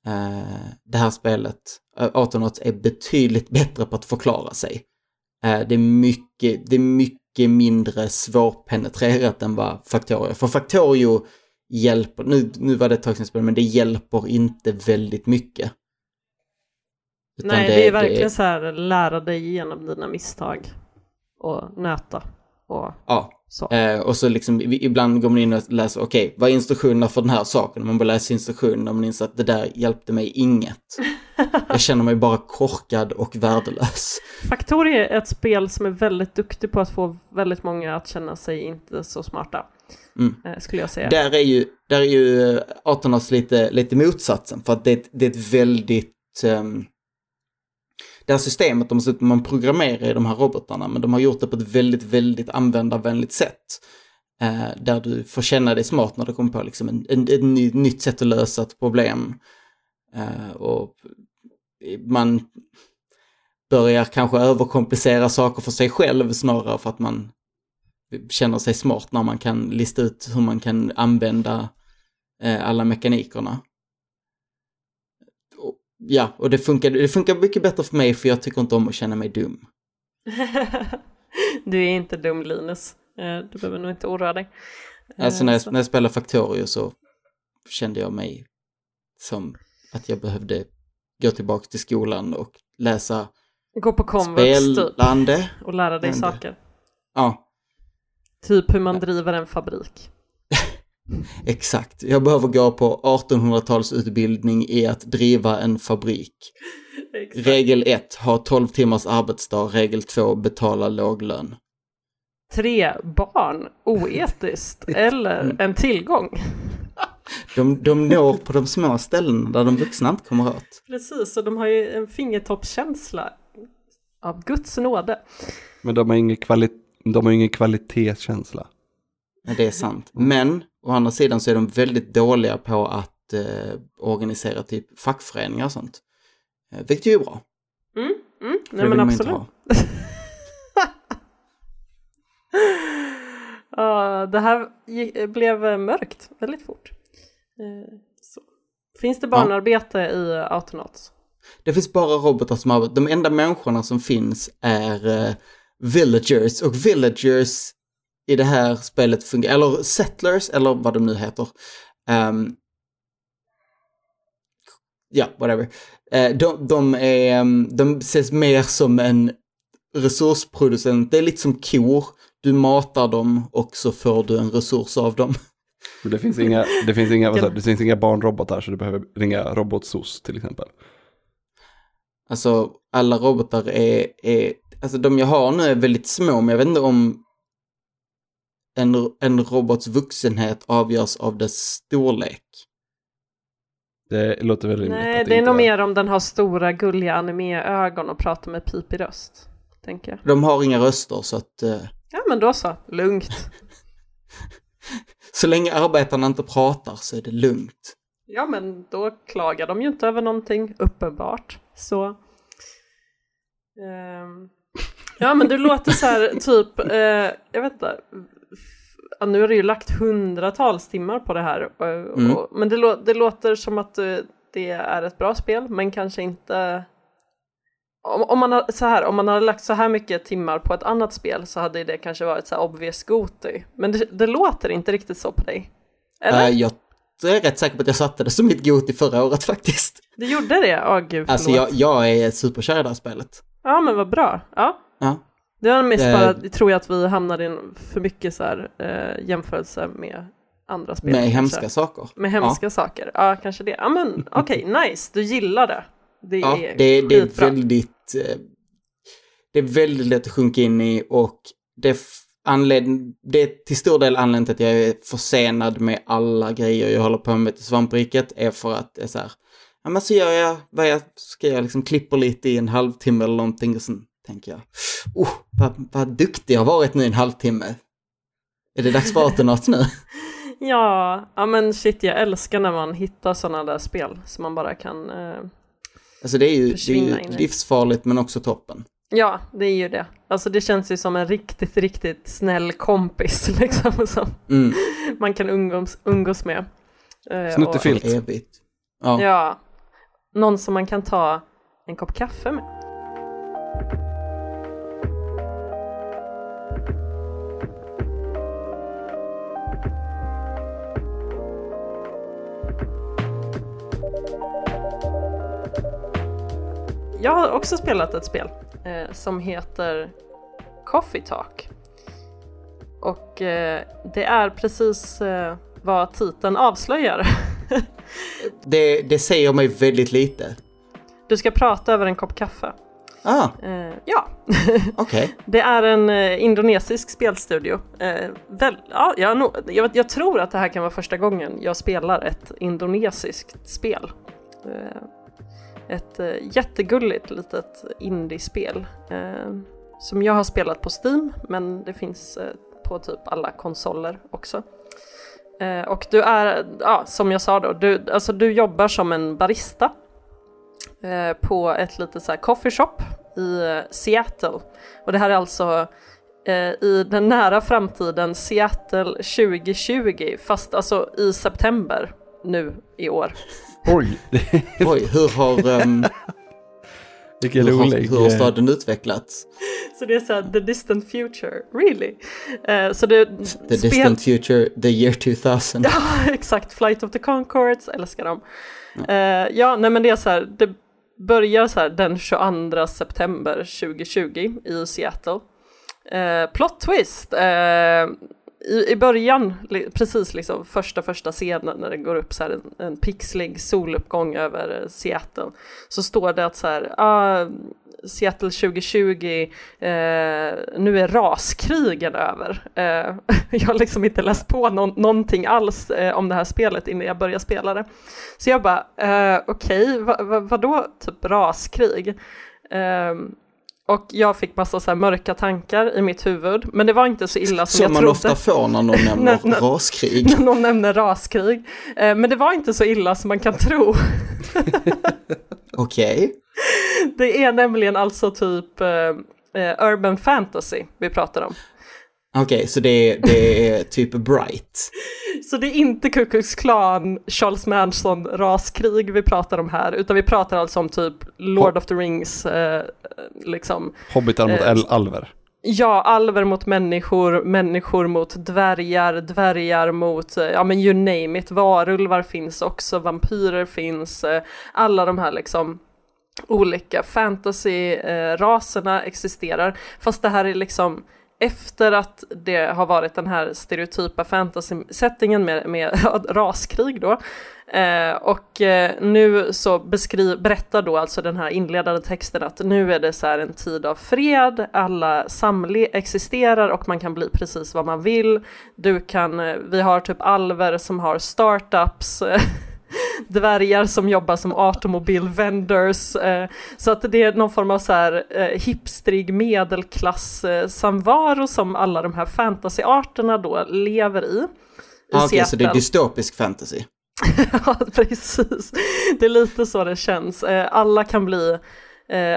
eh, det här spelet, eh, Autonauts, är betydligt (laughs) bättre på att förklara sig. Eh, det, är mycket, det är mycket mindre svårpenetrerat än vad Factorio. För Factorio hjälper, nu, nu var det ett tag sedan jag spelade, men det hjälper inte väldigt mycket. Utan Nej, det, är verkligen så här, lära dig igenom dina misstag och nöta och Ja, så. Eh, och så liksom ibland går man in och läser, okej, vad är instruktionerna för den här saken? Man bara läser instruktionerna och man inser att det där hjälpte mig inget. (laughs) Jag känner mig bara korkad och värdelös. Factorio är ett spel som är väldigt duktig på att få väldigt många att känna sig inte så smarta. Mm. eh, Skulle jag säga. Där är ju, där är ju eh, Aternos lite, lite motsatsen, för att det, är ett- det är ett väldigt... Um, det här systemet, de, man programmerar i de här robotarna, men de har gjort det på ett väldigt, väldigt användarvänligt sätt. Eh, där du får känna dig smart när du kommer på liksom en, en, ett ny, nytt sätt att lösa ett problem. Eh, och man börjar kanske överkomplicera saker för sig själv snarare för att man känner sig smart när man kan lista ut hur man kan använda eh, alla mekanikerna. Ja, och det funkar, det funkar mycket bättre för mig för jag tycker inte om att känna mig dum. (laughs) du är inte dum Linus. Eh, Du behöver nog inte oroa dig. Alltså Eh, när så- jag, när jag spelade Factorio så kände jag mig som att jag behövde gå tillbaka till skolan och läsa Gå på komvux typ spelande. och lära dig Ände. saker. Ja, Typ hur man driver en fabrik. Exakt. Jag behöver gå på 1800-talsutbildning i att driva en fabrik. Regel 1, ha 12 timmars arbetsdag. Regel 2, betala låg lön. Tre barn, oetiskt (laughs) eller en tillgång. De, de når på de små ställena där de vuxna inte kommer åt. Precis, och de har ju en fingertoppskänsla av Guds nåde. Men de har ingen, kvali de har ingen kvalitetskänsla. Det är sant. Men å andra sidan så är de väldigt dåliga på att eh, organisera typ fackföreningar och sånt. Eh, vilket ju är bra. Mm, mm. Nej men absolut. (laughs) Ja, det här gick, blev eh, mörkt väldigt fort. Eh. Finns det barnarbete i Autonauts? Det finns bara robotar som arbetar. De enda människorna som finns är eh, villagers och villagers i det här spelet fungerar, eller settlers eller vad de nu heter. Ehm, ja, whatever. Eh, de, de, är, ehm, de ses mer som en resursproducent. Det är lite som kor. Du matar dem och så får du en resurs av dem. Men Det finns inga, det finns inga, vad du, det finns inga barnrobotar så du behöver ringa robotsos till exempel. Alltså alla robotar är, är, alltså de jag har nu är väldigt små, men jag vet inte om en, en robots vuxenhet avgörs av dess storlek. Det låter väl rimligt. Nej, att det är nog mer om den har stora gulliga anime-ögon och pratar med pipig röst. Tänker jag. De har inga röster så att eh, Ja men då så, lugnt. (laughs) så länge arbetarna inte pratar så är det lugnt. Ja men då klagar de ju inte över någonting, uppenbart. Så... Ehm, ja men du låter så här typ, eh, jag vet inte. Nu har du ju lagt hundratals timmar på det här. Och, Mm. och, men det, det låter som att eh, det är ett bra spel, men kanske inte... Om, om, man så här, om man hade lagt så här mycket timmar på ett annat spel så hade det kanske varit så här obvious Goti. Men det, det låter inte riktigt så på dig. Eller? Eh, jag är rätt säker på att jag satte det som mitt Goti förra året (laughs) faktiskt. Du gjorde det? Åh gud, förlåt. Alltså jag, jag är superkär i det här spelet. Ja men vad bra. Ja. Ja. Det var mest Eh. bara, tror jag att vi hamnade i för mycket så här, eh, jämförelse med andra spel. Med kanske. hemska saker. Med hemska saker. Ja, kanske det. Ja men (laughs) okej, nice. Du gillar det. Det Ja, är det, det är väldigt... eh, Det är väldigt lätt att sjunka in i och det anled... det är till stor del anledningen till att jag är försenad med alla grejer jag håller på med till svampriket är för att det är så här, ja men så gör jag vad jag ska jag liksom klipper lite i en halvtimme eller någonting och sen tänker jag, oh, vad, vad duktig jag har varit nu i en halvtimme. Är det dags för Autonauts nu? (laughs) Ja, ja men shit jag älskar när man hittar sådana där spel som man bara kan eh, Alltså det är ju, det är ju livsfarligt men också toppen. Ja, det är ju det. Alltså det känns ju som en riktigt, riktigt snäll kompis (laughs) liksom som Mm, man kan umgås, umgås med. Eh, Snuttefilt. och- Filt. evigt. Ja. Ja, någon som man kan ta en kopp kaffe med. Jag har också spelat ett spel eh, som heter Coffee Talk. Och eh, det är precis eh, vad titeln avslöjar. (laughs) Det, det säger mig väldigt lite. Du ska prata över en kopp kaffe. Ah, Eh, ja, (laughs) okej. det är en eh, indonesisk spelstudio. Eh, väl, ja, jag, jag, jag tror att det här kan vara första gången jag spelar ett indonesiskt spel. Ett eh, jättegulligt litet indiespel eh, som jag har spelat på Steam, men det finns eh, på typ alla konsoler också. Eh, och du är, ja, som jag sa då, du, alltså du jobbar som en barista eh, på ett litet så här coffee shop i eh, Seattle. Och det här är alltså eh, i den nära framtiden Seattle 2020, fast alltså i september nu i år. Oj, (laughs) Oj, hur har, um, (laughs) vilken hur, har, rolig. hur har eh, staden utvecklats? Så det är såhär the distant future, really? Eh, så det, The distant future, the year 2000. (laughs) Ja, exakt. Flight of the Conchords, älskar dem. Eh, ja, nej men det är så här, det börjar så här den 22 september 2020 i Seattle. Eh, plot twist! Eh, i, I början, li, precis liksom första första scenen när det går upp så här en, en pixlig soluppgång över eh, Seattle så står det att så här, ah, Seattle 2020, eh, nu är raskrigen över. Eh, (laughs) jag har liksom inte läst på no någonting alls eh, om det här spelet innan jag började spela det. Så jag bara, eh, okej, okay, va, va, vadå typ raskrig? Ehm, och jag fick massa så mörka tankar i mitt huvud, men det var inte så illa som, Som jag man trodde. ofta får när någon (laughs) nämner nej. raskrig. När någon nämner raskrig. Eh, men det var inte så illa som man kan tro. (laughs) Okej. Det är nämligen alltså typ eh, eh, urban fantasy vi pratar om. Okej, så det är, det är (laughs) typ bright. Så det är inte Ku Klux Klan, Charles Manson raskrig vi pratar om här, utan vi pratar alltså om typ Lord of the Rings, eh, liksom. Hobbitar mot eh, alver. Ja, alver mot människor, människor mot dvärgar, dvärgar mot, eh, ja men you name it, varulvar finns också, vampyrer finns, eh, alla de här liksom olika fantasy-raserna existerar. Fast det här är liksom efter att det har varit den här stereotypa fantasy-settingen med, med (laughs) raskrig då. Eh, och eh, nu så beskriv, berättar då alltså den här inledande texten att nu är det så här en tid av fred, alla samle existerar och man kan bli precis vad man vill. Du kan, eh, vi har typ alver som har startups, (laughs) dvärgar som jobbar som automobilvendors. Eh, så att det är någon form av så här eh, hipstrig medelklass-samvaro som alla de här fantasyarterna då lever i. i Ah, Okej, så det är dystopisk fantasy. (laughs) Ja, precis. Det är lite så det känns. Eh, Alla kan bli eh,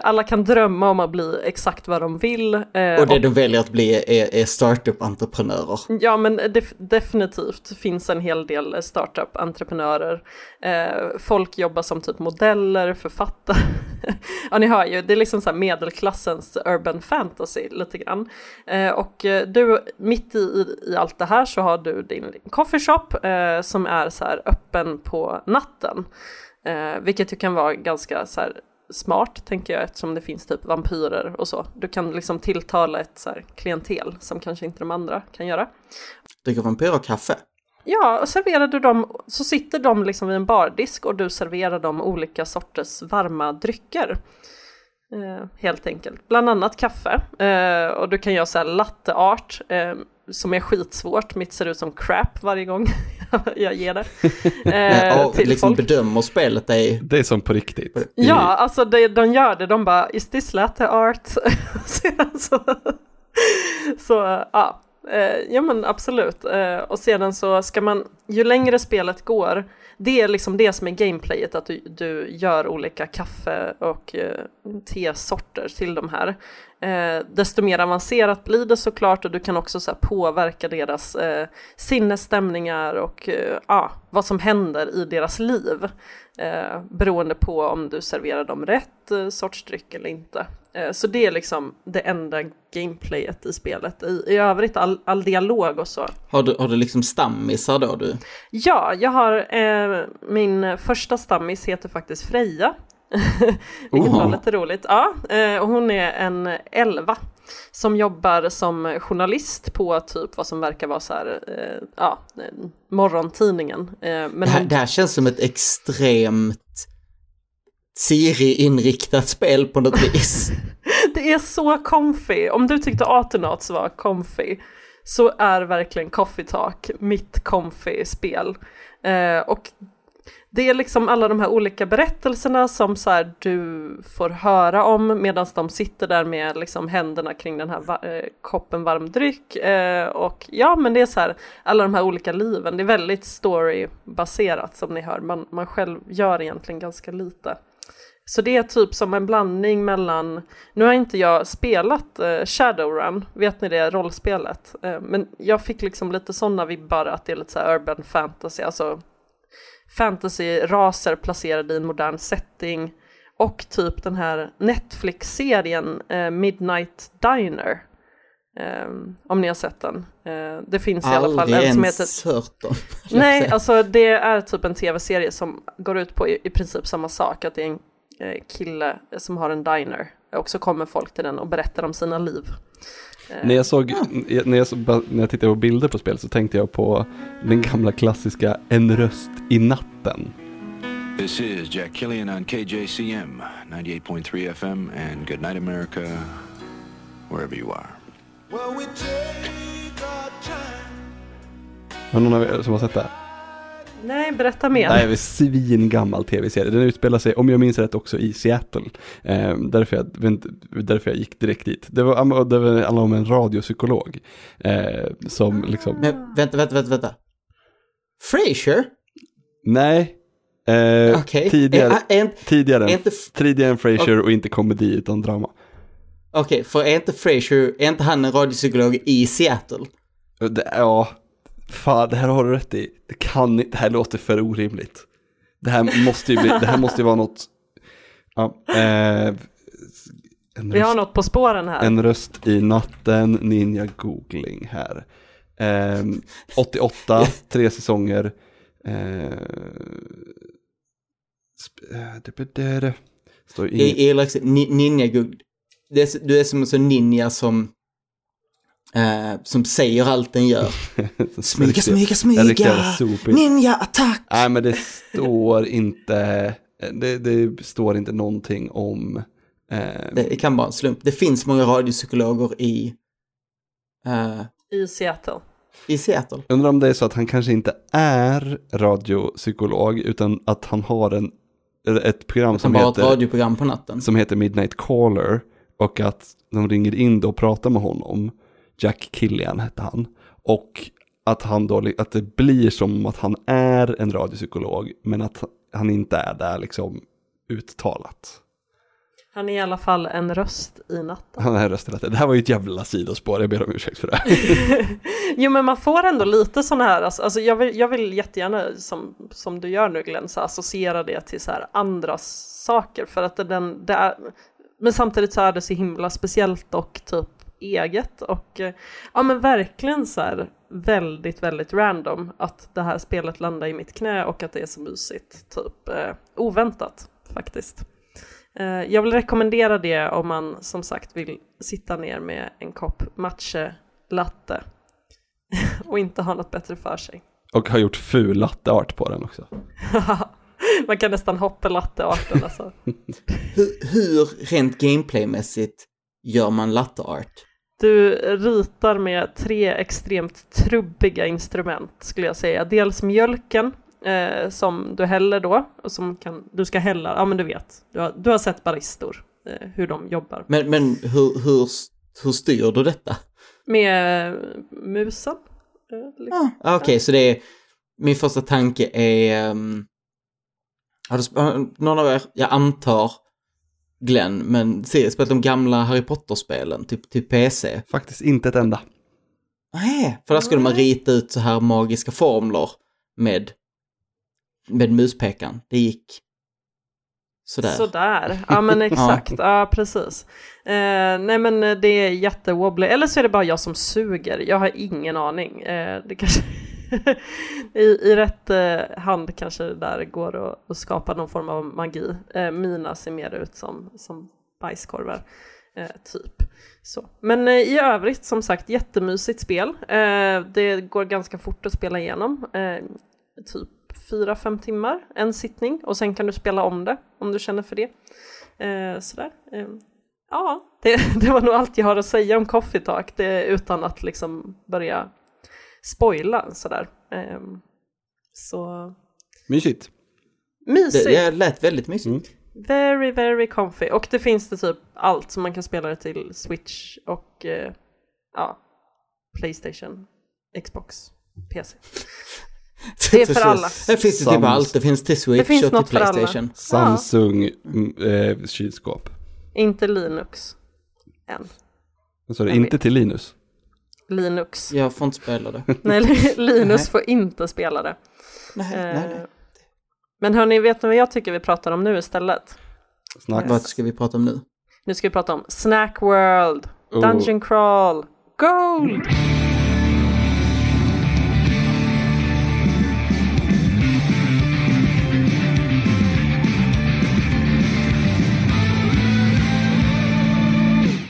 alla kan drömma om att bli exakt vad de vill. eh, Och det de väljer att bli är, är startup-entreprenörer. Ja, men def- definitivt finns en hel del startup-entreprenörer. Eh, folk jobbar som typ modeller, författare. (laughs) ja, ni hör ju, det är liksom så här medelklassens urban fantasy lite grann. Eh, och eh, du, mitt i, i, allt det här så har du din coffeeshop eh, som är så här öppen på natten. Eh, vilket ju kan vara ganska så här smart tänker jag eftersom det finns typ vampyrer och så. Du kan liksom tilltala ett så här klientel som kanske inte de andra kan göra. Dricker vampyrer kaffe? Ja, och serverar du dem så sitter de liksom vid en bardisk och du serverar dem olika sorters varma drycker. Eh, helt enkelt. Bland annat kaffe. Eh, och du kan göra så här latte art eh, som är skitsvårt. Mitt ser ut som crap varje gång (laughs) jag ger det. (laughs) Eh, och till liksom folk. bedömer spelet dig. Det är som på riktigt. Ja, alltså det, de gör det. De bara, is this latte art? (laughs) så, så ja, eh, ja men absolut. Eh, och sedan så ska man, ju längre spelet går, det är liksom det som är gameplayet, att du, du gör olika kaffe och eh, tesorter till de här. Eh, desto mer avancerat blir det såklart och du kan också så påverka deras eh, sinnesstämningar och eh, ja, vad som händer i deras liv. Eh, beroende på om du serverar dem rätt eh, sorts dryck eller inte. Eh, så det är liksom det enda gameplayet i spelet. I, i övrigt all, all dialog och så. Har du, har du liksom stammisar då du? Ja, jag har eh, min första stammis heter faktiskt Freja. (laughs) Vilket var lite roligt. Ja, eh, och hon är en elva som jobbar som journalist på typ vad som verkar vara så här, eh, ja, eh, morgontidningen. Men Det här, hon- det här känns som ett extremt Siri-inriktat spel på något vis. (laughs) Det är så comfy. Om du tyckte Atonauts var comfy så är verkligen Coffee Talk mitt comfy spel. Eh, och det är liksom alla de här olika berättelserna som så här, du får höra om medan de sitter där med liksom händerna kring den här va- eh, koppen varm dryck. Eh, och ja, men det är så här, alla de här olika liven. Det är väldigt storybaserat som ni hör. Man, man själv gör egentligen ganska lite. Så det är typ som en blandning mellan, nu har inte jag spelat eh, Shadowrun, vet ni det rollspelet? Eh, men jag fick liksom lite sådana vibbar att det är lite så här urban fantasy, alltså fantasy-raser placerade i en modern setting och typ den här Netflix-serien eh, Midnight Diner. Eh, om ni har sett den. Eh, det finns i alla fall en som heter... hört om. Nej, alltså det är typ en tv-serie som går ut på i, i princip samma sak, att det är en eh, kille som har en diner och så kommer folk till den och berättar om sina liv. Eh, När jag, såg, när, jag, när jag tittade på bilder på spel så tänkte jag på den gamla klassiska En röst i natten. This is Jack Killian on KJCM 98.3 FM and Good Night America, wherever you are. Har någon av er som har sett det? Nej, berätta mer. Nej, det är svin gammal tv-serie. Den utspelar sig, om jag minns rätt, också i Seattle. Eh, därför, jag, därför jag gick direkt dit. Det var, det var handlade om en radiopsykolog. Eh, som liksom, Men vänta, vänta, vänta, vänta. Frasier? nej. Eh, Okej. Tidigare, Är- är inte- tidigare, är inte tidigare än Frasier och inte komedi utan drama. Okej, för är inte Frasier, är inte han en radiopsykolog i Seattle? Det, ja, fan det här har du rätt i. Det kan inte, det här låter för orimligt. Det här måste ju, bli, det här måste ju vara något, ja, eh, en, Vi har röst, något på spåren här. en röst i natten, ninja googling här. Eh, 88, (laughs) tre säsonger. Eh, eh. Står inget. ni- ninja så- Du är som en sån ninja som, eh, som säger allt den gör. (laughs) Smyga, smyga, smyga! sopig. Ninja attack! Nej men det står inte, det, det står inte någonting om, eh, Det kan vara en slump. Det finns många radiopsykologer i, eh, I Seattle. i Seattle. undrar om det är så att han kanske inte är radiopsykolog utan att han har en, ett program Som som bara har ett heter, radioprogram på natten. som heter Midnight Caller och att de ringer in då och pratar med honom, Jack Killian hette han, och att, han då, att det blir som att han är en radiopsykolog men att han inte är där liksom uttalat. Han är i alla fall en röst i natten. Han är rösten Det här var ju ett jävla sidospår, jag ber om ursäkt för det. (laughs) Jo men man får ändå lite sådana här, alltså, alltså jag, vill, jag vill jättegärna som, som du gör nu Glenn, så associera det till så här andra saker för att den, det är, men samtidigt så är det så himla speciellt och typ eget och eh, ja men verkligen så här väldigt, väldigt random att det här spelet landar i mitt knä och att det är så mysigt, typ eh, oväntat faktiskt. Eh, jag vill rekommendera det om man som sagt vill sitta ner med en kopp matcha latte (laughs) och inte ha något bättre för sig. Och har gjort ful latteart på den också. (laughs) Man kan nästan hoppa lattearten alltså. (laughs) Hur, hur rent gameplaymässigt gör man latte art? Du ritar med tre extremt trubbiga instrument skulle jag säga. Dels mjölken eh, som du häller då och som kan, du ska hälla, ja men du vet, du har, du har sett baristor, eh, hur de jobbar. Men, men hur, hur, hur styr du detta? Med musen. eh, liksom. Ah, Okej, så det är... Min första tanke är... Um, har du, någon av er, jag antar Glenn, men ser, spelat de gamla Harry Potter-spelen, typ till PC? Faktiskt inte ett enda. Nej, för där skulle man rita ut så här magiska formler med, med muspekaren. Det gick sådär. Sådär, ja men (laughs) exakt, ja precis. Eh, nej men det är jättewobbly, eller så är det bara jag som suger, jag har ingen aning. Eh, det kanske (laughs) I, I rätt eh, hand kanske det där går att, att skapa någon form av magi. Eh, mina ser mer ut som, som bajskorvar, eh, typ. Så. Men eh, i övrigt, som sagt, jättemysigt spel. Eh, det går ganska fort att spela igenom. Eh, typ fyra, fem timmar, en sittning och sen kan du spela om det om du känner för det. Eh, sådär. Eh, ja, det, (laughs) det var nog allt jag har att säga om Coffee Talk det, utan att liksom börja spoila sådär. Eh, så Mysigt. Mysigt! Det, det lät väldigt mysigt. Mm. Very, very comfy. Och det finns det typ allt som man kan spela det till Switch och eh, ja, Playstation, Xbox, PC. (laughs) Det är för alla. Det finns ju typ allt. Det finns till Switch Det finns och till. Playstation. Samsung mm, eh, kylskåp. Inte Linux än. Jag inte till Linus? Linux. Jag får inte spela det. (laughs) Nej, (laughs) Linus får inte spela det. Nej, nej, nej. Eh, Men hörni, vet ni vad jag tycker vi pratar om nu istället? Snack. Vad ska vi prata om nu? Nu ska vi prata om Snack World, Oh. Dungeon Crawl, Gold!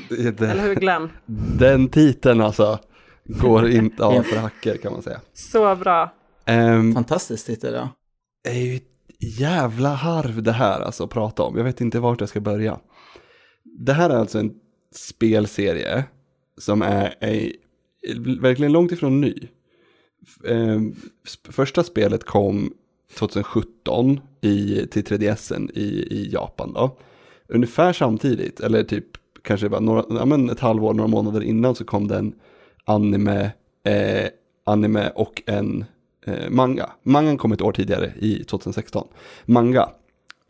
Det, Eller hur Glenn? den titeln alltså går inte av för hacker kan man säga. Så bra. Um, Fantastiskt titel, ja. är ju ett jävla harv det här alltså att prata om. Jag vet inte vart jag ska börja. Det här är alltså en spelserie som är, är verkligen långt ifrån ny. Ehm, sp- första spelet kom 2017 i, till 3DSen i, i Japan då. Ungefär samtidigt, eller typ kanske bara några, ja, men ett halvår, några månader innan så kom den anime, eh, anime och en eh, manga. Mangan kom ett år tidigare i 2016. Manga.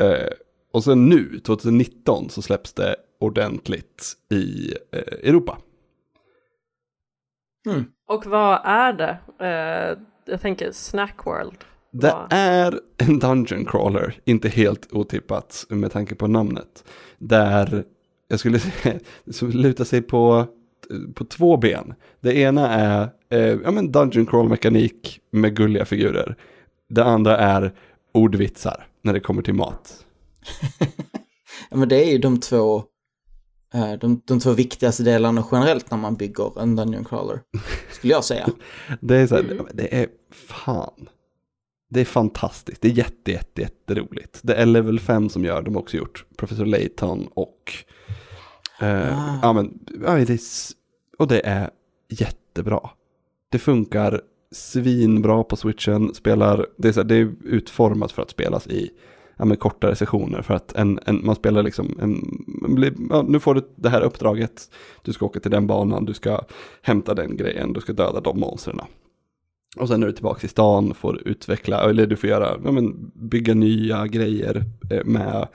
Eh, och sen nu, 2019, så släpps det ordentligt i eh, Europa. Och vad är det? Eh, jag tänker Snack World. Det Vad- är en dungeon crawler, inte helt otippat med tanke på namnet. Där jag skulle (laughs) säga, som lutar sig på, på två ben. Det ena är eh, ja, men dungeon crawl mekanik med gulliga figurer. Det andra är ordvitsar när det kommer till mat. (laughs) ja men det är ju de två, eh, de, de två viktigaste delarna generellt när man bygger en Dungeon Crawler. (laughs) Skulle jag säga. Det är så här, det är fan. Det är fantastiskt, det är jätte, jätte, jätteroligt. Det är Level 5 som gör, de har också gjort Professor Layton och... Eh, Ah. ja, men, ja, det är, och det är jättebra. Det funkar svinbra på switchen, spelar, det är, så här, det är utformat för att spelas i ja, kortare sessioner för att en, en, man spelar liksom, en, ja, nu får du det här uppdraget, du ska åka till den banan, du ska hämta den grejen, du ska döda de monstren. Och sen är du tillbaka i stan, får utveckla, eller du får göra, ja, men, bygga nya grejer eh, med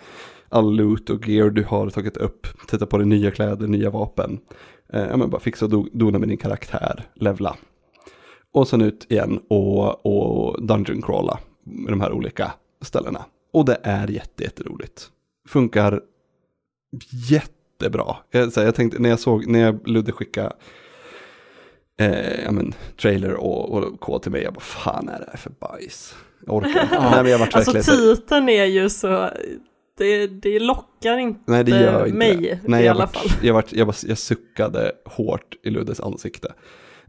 all loot och gear du har tagit upp, sätta på dig nya kläder, nya vapen. Eh, ja, men bara fixa och do- dona med din karaktär, levla. Och sen ut igen och, och dungeon crawla med de här olika ställena. Och det är jätte, jätteroligt. Funkar jättebra. Jag, så här, jag tänkte när jag såg, när jag Ludde skickade eh, ja, men, trailer och, och kod till mig, jag bara fan är det här för bajs? Jag orkar inte. (laughs) Nej, men jag vart Alltså verkligen titeln är ju så, det, det lockar inte Nej, det gör inte mig det. Nej, i jag alla vart, fall. Jag, vart, jag, bara, jag suckade hårt i Luddes ansikte.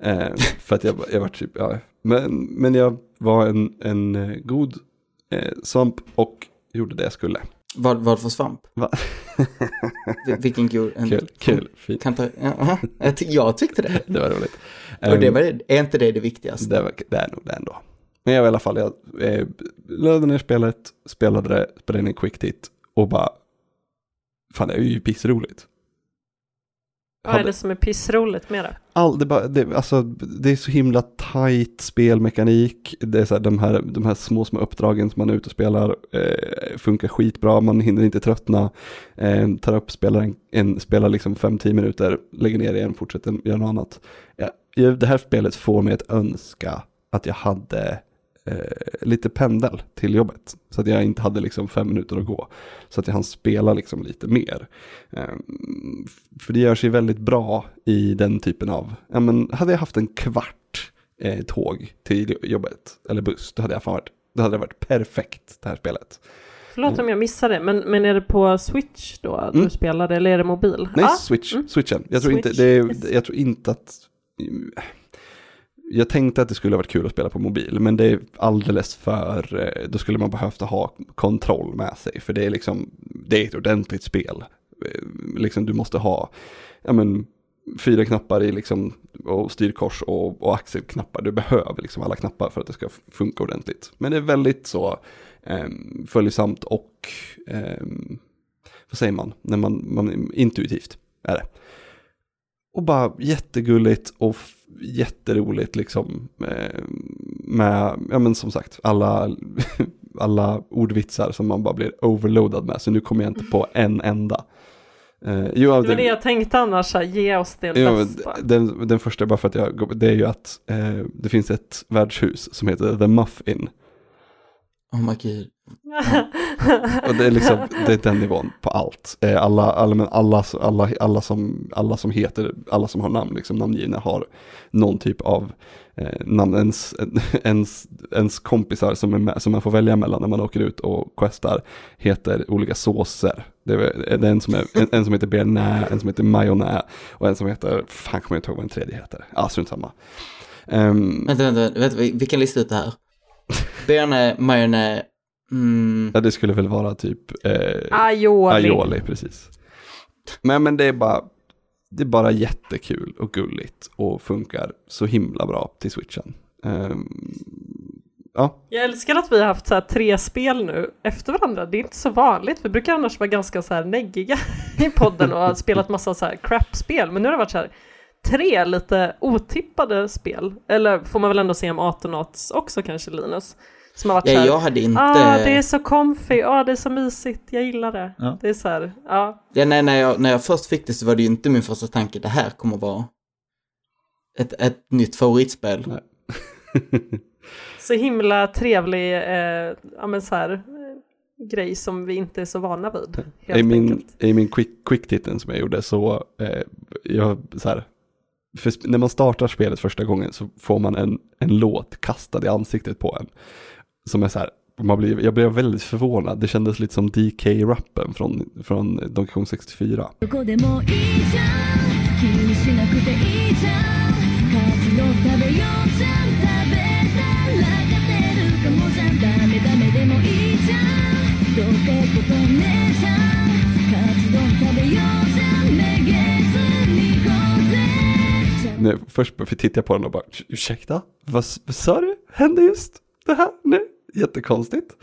Eh, för att jag, jag var typ, ja, men, men jag var en, en eh, god eh, svamp och gjorde det jag skulle. Vad, vad för svamp? Va? Vil- Vilken god... En, Kul, kul, fint. Kan ta, ja, jag, ty- jag tyckte det. Det var roligt. Och det Ehm, var, är inte det det viktigaste? det, var, det är nog det ändå. Men jag var i alla fall, jag eh, laddade ner spelet, spelade det, spelade in en quick tit och bara, fan det är ju pissroligt. Vad är det som är pissroligt med det? All, det, bara, det, alltså, det är så himla tight spelmekanik. Det är så här, de, här, de här små, små uppdragen som man är ute och spelar eh, funkar skitbra. Man hinner inte tröttna. Eh, tar upp, spelar, en, en, spelar liksom 5-10 minuter, lägger ner igen, fortsätter göra något annat. Ja, det här spelet får mig att önska att jag hade eh, lite pendel till jobbet. Så att jag inte hade liksom fem minuter att gå. Så att jag hann spela liksom lite mer. Ehm, För det gör sig väldigt bra i den typen av, ja men hade jag haft en kvart eh, tåg till jobbet, eller buss, då hade jag fan varit, då hade det varit perfekt det här spelet. Förlåt om jag missade det, men, men är det på Switch då du Mm. spelade eller är det mobil? Nej, Ah, switch, mm. switchen. Jag tror, inte, Switch, det är, yes. jag tror inte att, jag tänkte att det skulle ha varit kul att spela på mobil, men det är alldeles för, eh, då skulle man behövt ha kontroll med sig, för det är liksom, det är ett ordentligt spel. Eh, liksom du måste ha, ja men, fyra knappar i liksom, och styrkors och, och axelknappar. Du behöver liksom alla knappar för att det ska funka ordentligt. Men det är väldigt så eh, följsamt och, eh, vad säger man, när man, man, intuitivt är det. Och bara jättegulligt och jätteroligt liksom. Eh, med, ja men som sagt, alla, (laughs) alla ordvitsar som man bara blir overloadad med. Så nu kommer jag inte på en enda. Eh, jo, Det var det jag tänkte annars, så här, ge oss det Ja, bästa. den, den första, bara för att jag, det är ju att eh, det finns ett värdshus som heter The Muffin. Oh my gud. Och det är liksom, det är den nivån på allt. Eh, alla, alla, men alla, alla, alla, som, alla som heter, alla som har namn, liksom namngivna har någon typ av eh, namn. Ens, ens, ens kompisar som, är med, som man får välja mellan när man åker ut och questar heter olika såser. Det är, det är en, som är, en, en som heter bearnaise, en som heter majonnäs och en som heter, fan kommer jag inte ihåg vad den tredje heter. Ja, strunt samma. Um, Vänta, vänta, vänta, vi, vi kan lista ut det här. Berne, majonnäs, mm, ja, det skulle väl vara typ eh, Aioli. Aioli, precis. Men, men det är bara, det är bara jättekul och gulligt och funkar så himla bra till switchen. Ehm, ja, Jag älskar att vi har haft så här tre spel nu efter varandra. Det är inte så vanligt. Vi brukar annars vara ganska så här neggiga (laughs) i podden och ha spelat massa så här crap-spel. Men nu har det varit så här tre lite otippade spel. Eller får man väl ändå se om 18 också kanske Linus? Som har varit så ja, här, jag hade inte... ah det är så comfy, ah det är så mysigt, jag gillar det. Ja. Det är så här, ja. Ja, nej, när, jag, när jag först fick det så var det ju inte min första tanke, det här kommer vara ett, ett nytt favoritspel. Nej. (laughs) Så himla trevlig, eh, ja men så här, eh, grej som vi inte är så vana vid. Helt (laughs) i min, i min quick, quick som jag gjorde så, eh, jag, så här, när man startar spelet första gången så får man en, en låt kastad i ansiktet på en som är så här, man blev, jag blev väldigt förvånad. Det kändes lite som DK-rappen från, från Donkey Kong 64. Nej, först tittade jag på den och bara ursäkta, vad, vad sa du? Hände just det här nu? Jättekonstigt.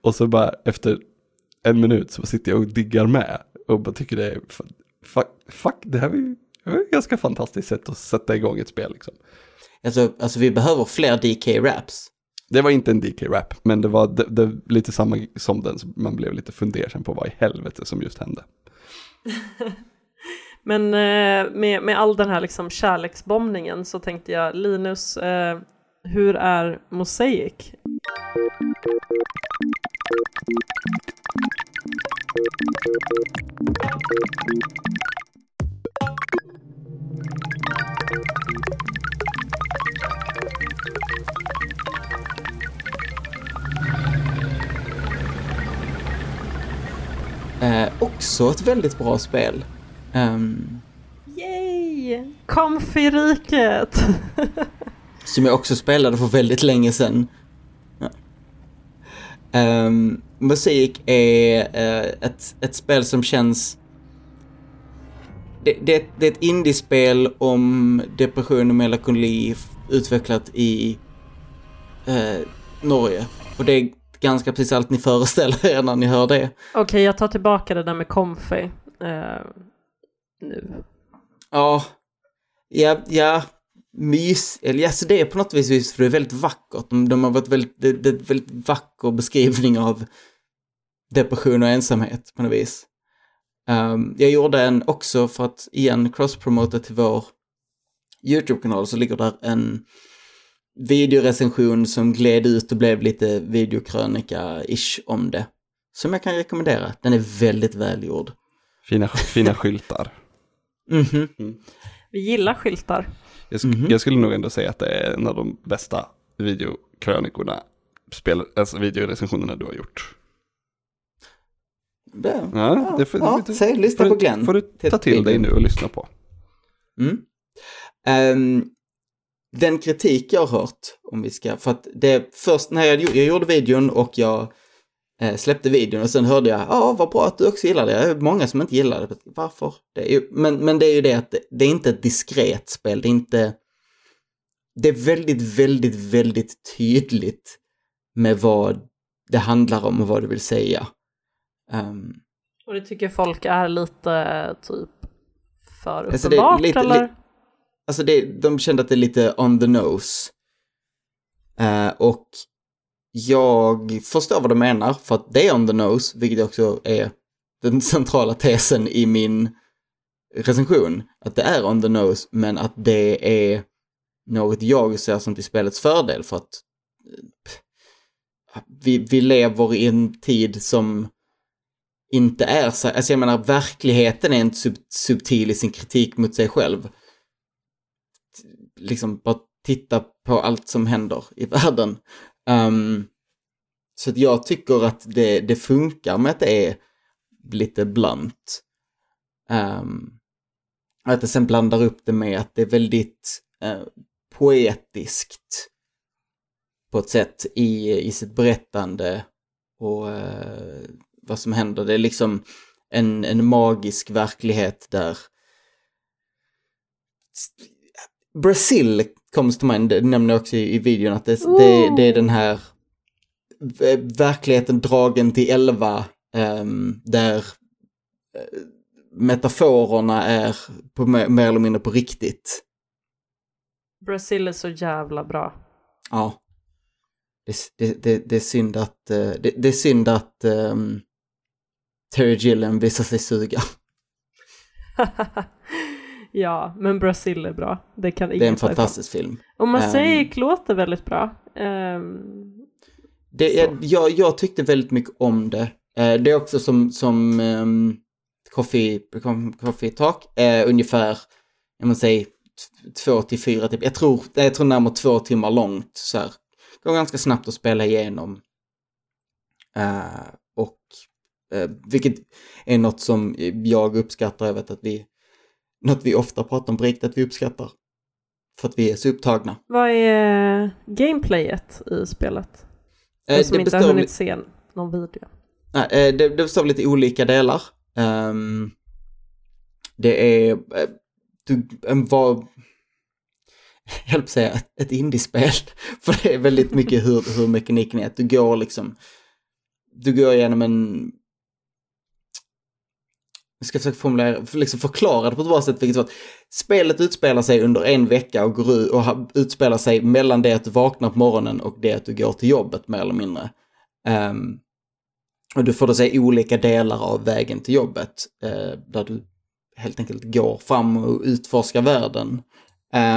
Och så bara efter en minut så sitter jag och diggar med och bara tycker det är, fuck, fuck det här var ju det var ett ganska fantastiskt sätt att sätta igång ett spel liksom. Alltså, alltså vi behöver fler DK-raps. Det var inte en DK-rap, men det var det, det, lite samma som den, så man blev lite fundersam på vad i helvete som just hände. (laughs) Men eh, med, med all den här liksom kärleksbombningen så tänkte jag Linus, eh, hur är Mosaic? Eh, också ett väldigt bra spel. Ehm, Yay! Comfy-riket! (laughs) som jag också spelade för väldigt länge sedan. Ja. Um, musik är eh, ett, ett spel som känns... Det, det, det är ett indiespel om depression och melankoli utvecklat i eh, Norge. Och det är ganska precis allt ni föreställer er när ni hör det. Okej, jag tar tillbaka det där med comfy. Eh, nu. Ja, ja, ja, mys, eller alltså det är på något vis, för det är väldigt vackert. De, de har varit väldigt, det, det är en väldigt vacker beskrivning av depression och ensamhet på något vis. Ehm, jag gjorde en också för att igen cross-promota till vår YouTube-kanal så ligger där en videorecension som gled ut och blev lite videokrönika-ish om det. Som jag kan rekommendera. Den är väldigt välgjord. Fina, fina skyltar. (laughs) Mhm. Vi gillar skyltar. Jag, sk- jag skulle nog ändå säga att det är en av de bästa videokrönikorna, spel, alltså videorecensionerna du har gjort. Det, Ja, det får, ja, det, säg, lyssna på du- Glenn. får du ta till dig nu och lyssna på. Mm. Ehm, den kritik jag har hört, om vi ska, för att det först när jag, gjorde- jag gjorde videon och jag släppte videon och sen hörde jag, ja vad bra att du också gillar det. Det är många som inte gillar det. Varför? Det ju, men, men det är ju det att det, det är inte ett diskret spel, det är inte... Det är väldigt, väldigt, väldigt tydligt med vad det handlar om och vad det vill säga. Ehm, Och det tycker folk är lite typ för Alltså, det är uppenbart lite- eller? li- Alltså det, de kände att det är lite on the nose. Eh, och jag förstår vad du menar, för att det är on the nose, vilket också är den (laughs) centrala tesen i min recension. Att det är on the nose, men att det är något jag ser som till spelets fördel, för att eh, vi, vi lever i en tid som inte är så, alltså jag menar verkligheten är inte sub, subtil i sin kritik mot sig själv liksom bara titta på allt som händer i (laughs) världen. Um, så att jag tycker att det, det funkar med att det är lite blunt. Um, att det sen blandar upp det med att det är väldigt uh, poetiskt på ett sätt i, i sitt berättande och uh, vad som händer. Det är liksom en, en magisk verklighet där Brasil comes to mind, det nämner jag också i, i videon, att det, det, det är den här verkligheten dragen till elva, ehm, där eh, metaforerna är på, mer eller mindre på riktigt. Brasil är så jävla bra. Ja. Det, det, det, är synd att, det, är synd att ehm, Terry Gilliam visar sig suga. (laughs) ja, men Brasil är bra. Det kan Det är en ta ifrån. fantastisk film. Och Mosaic Ehm. låter väldigt bra. Ehm, Det, Så. jag, jag, tyckte väldigt mycket om det. Eh, det är också som, som um, Coffee, coffee Talk, eh, ungefär, jag måste säga, två till fyra, typ. jag tror, jag tror närmare två timmar långt. Så här. Går ganska snabbt att spela igenom. Eh, och vilket är något som jag uppskattar, jag vet att vi, något vi ofta pratar om på riktigt, att vi uppskattar. För att vi är så upptagna. vad är gameplayet i spelet? Eh, som inte har hunnit se någon video. Nej, eh, det, det består av lite olika delar. Ehm, det är eh, du, en var, (laughs) jag höll på att säga ett, ett indiespel. (laughs) För det är väldigt mycket hur, hur mekaniken är. Att du går liksom, du går igenom en, jag ska försöka formulera, liksom förklara det på ett bra sätt. Vilket var att spelet utspelar sig under en vecka och, går ut, och utspelar sig mellan det att du vaknar på morgonen och det att du går till jobbet mer eller mindre. Um, och du får då se olika delar av vägen till jobbet. uh, där du helt enkelt går fram och utforskar världen.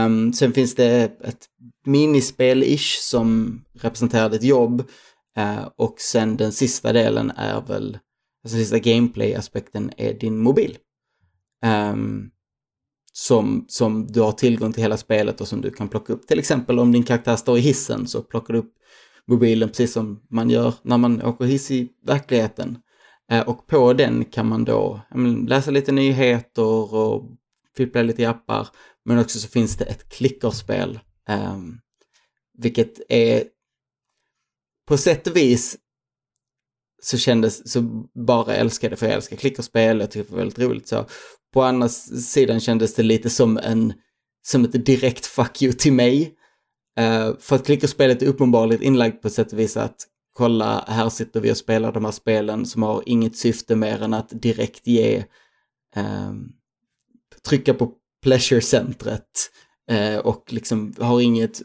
Um, sen finns det ett minispel-ish som representerar ditt jobb. uh, och sen den sista delen är väl, alltså sista gameplay-aspekten är din mobil. Um, som, som du har tillgång till hela spelet och som du kan plocka upp. Till exempel om din karaktär står i hissen så plockar du upp mobilen precis som man gör när man åker hiss i verkligheten. Eh, och på den kan man då men, läsa lite nyheter och fippla lite i appar. Men också så finns det ett klickerspel. Ehm, vilket är på sätt och vis så kändes, så bara älskade för jag älskar klickerspel, jag tycker det var väldigt roligt så. På andra sidan kändes det lite som en, som ett direkt fuck you till mig. Uh, för att klickerspelet är uppenbarligen inlagt på ett sätt och vis att kolla, här sitter vi och spelar de här spelen som har inget syfte mer än att direkt ge, uh, trycka på pleasure-centret uh, och liksom har inget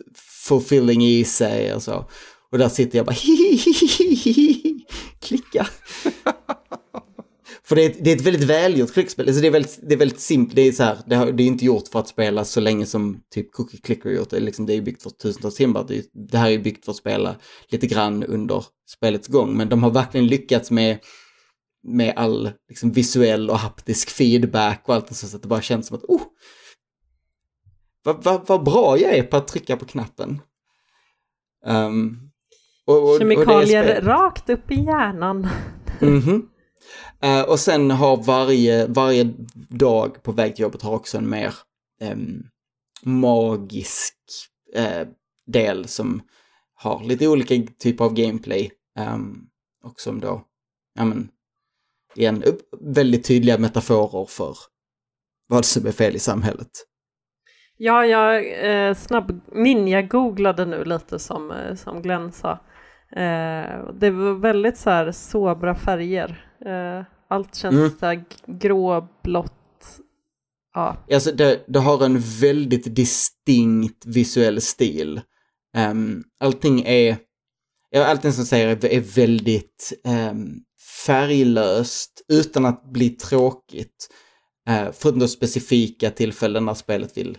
fulfilling i sig och så. Och där sitter jag bara (laughs) klicka. För det är, ett, det är ett väldigt välgjort klickspel. Alltså det är väldigt, det är väldigt simpelt. Det är så här, det, har, det är inte gjort för att spela så länge som typ Cookie Clicker gjort. Det är, liksom, det är byggt för tusentals timmar. Det, det här är byggt för att spela lite grann under spelets gång. Men de har verkligen lyckats med, med all liksom, visuell och haptisk feedback och allt så att det bara känns som att oh, vad, vad, vad bra jag är på att trycka på knappen. Um, och, och, och Kemikalier spel- rakt upp i hjärnan. Mhm. Eh, och sen har varje, varje dag på väg till jobbet har också en mer ehm, magisk eh, del som har lite olika typer av gameplay. Ehm, och som då, ja men, igen, upp- väldigt tydliga metaforer för vad som är fel i samhället. Ja, jag eh, snabb ninja-googlade nu lite som, eh, som Glenn sa. Eh, det var väldigt så här sobra färger. Eh, allt känns Mm. så här grå, blått. Ja, Alltså det, det har en väldigt distinkt visuell stil. Um, allting är, ja, allting som säger är, är väldigt um, färglöst utan att bli tråkigt. Uh, förutom då specifika tillfällen när spelet vill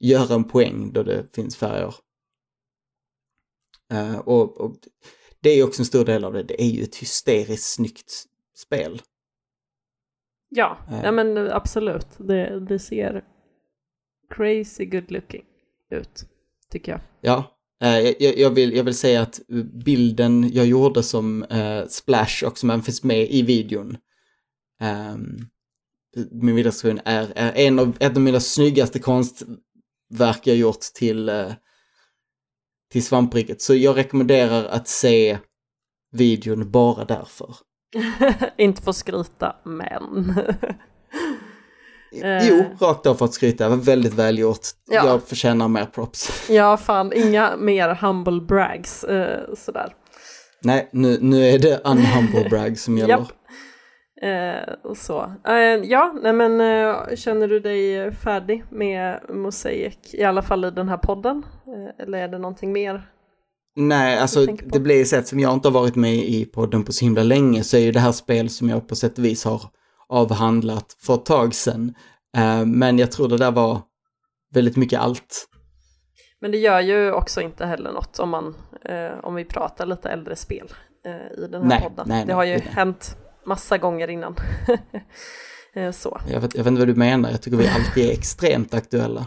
göra en poäng då det finns färger. Eh, och, och det är också en stor del av det, det är ju ett hysteriskt snyggt spel. ja, Eh. ja men absolut. Det, det ser crazy good looking ut, tycker jag. Ja, eh, jag, jag, vill, jag vill säga att bilden jag gjorde som eh, splash och som även finns med i videon, ehm, min videorecension är, är en av, ett av mina snyggaste konstverk jag gjort till, eh, till svampriket. Så jag rekommenderar att se videon bara därför. (laughs) Inte få skryta, men. (laughs) Eh. Jo, rakt av för att skryta, väldigt välgjort. Ja. Jag förtjänar mer props. (laughs) ja, fan, inga mer humble brags eh, sådär. Nej, nu, nu är det unhumble brag som gäller. Japp. Eh, och så. Eh, ja, nej men eh, känner du dig färdig med Mosaic, i alla fall i den här podden? Eh, eller är det någonting mer? Nej, alltså det blir så att som jag inte har varit med i podden på så himla länge så är ju det här spel som jag på sätt och vis har avhandlat för ett tag sedan. Eh, men jag tror det där var väldigt mycket allt. Men det gör ju också inte heller något om, man, eh, om vi pratar lite äldre spel i den här Nej, podden. nej, det nej, har ju nej. hänt massa gånger innan. (laughs) eh, så. Jag vet, jag vet inte vad du menar, jag tycker vi alltid är extremt aktuella.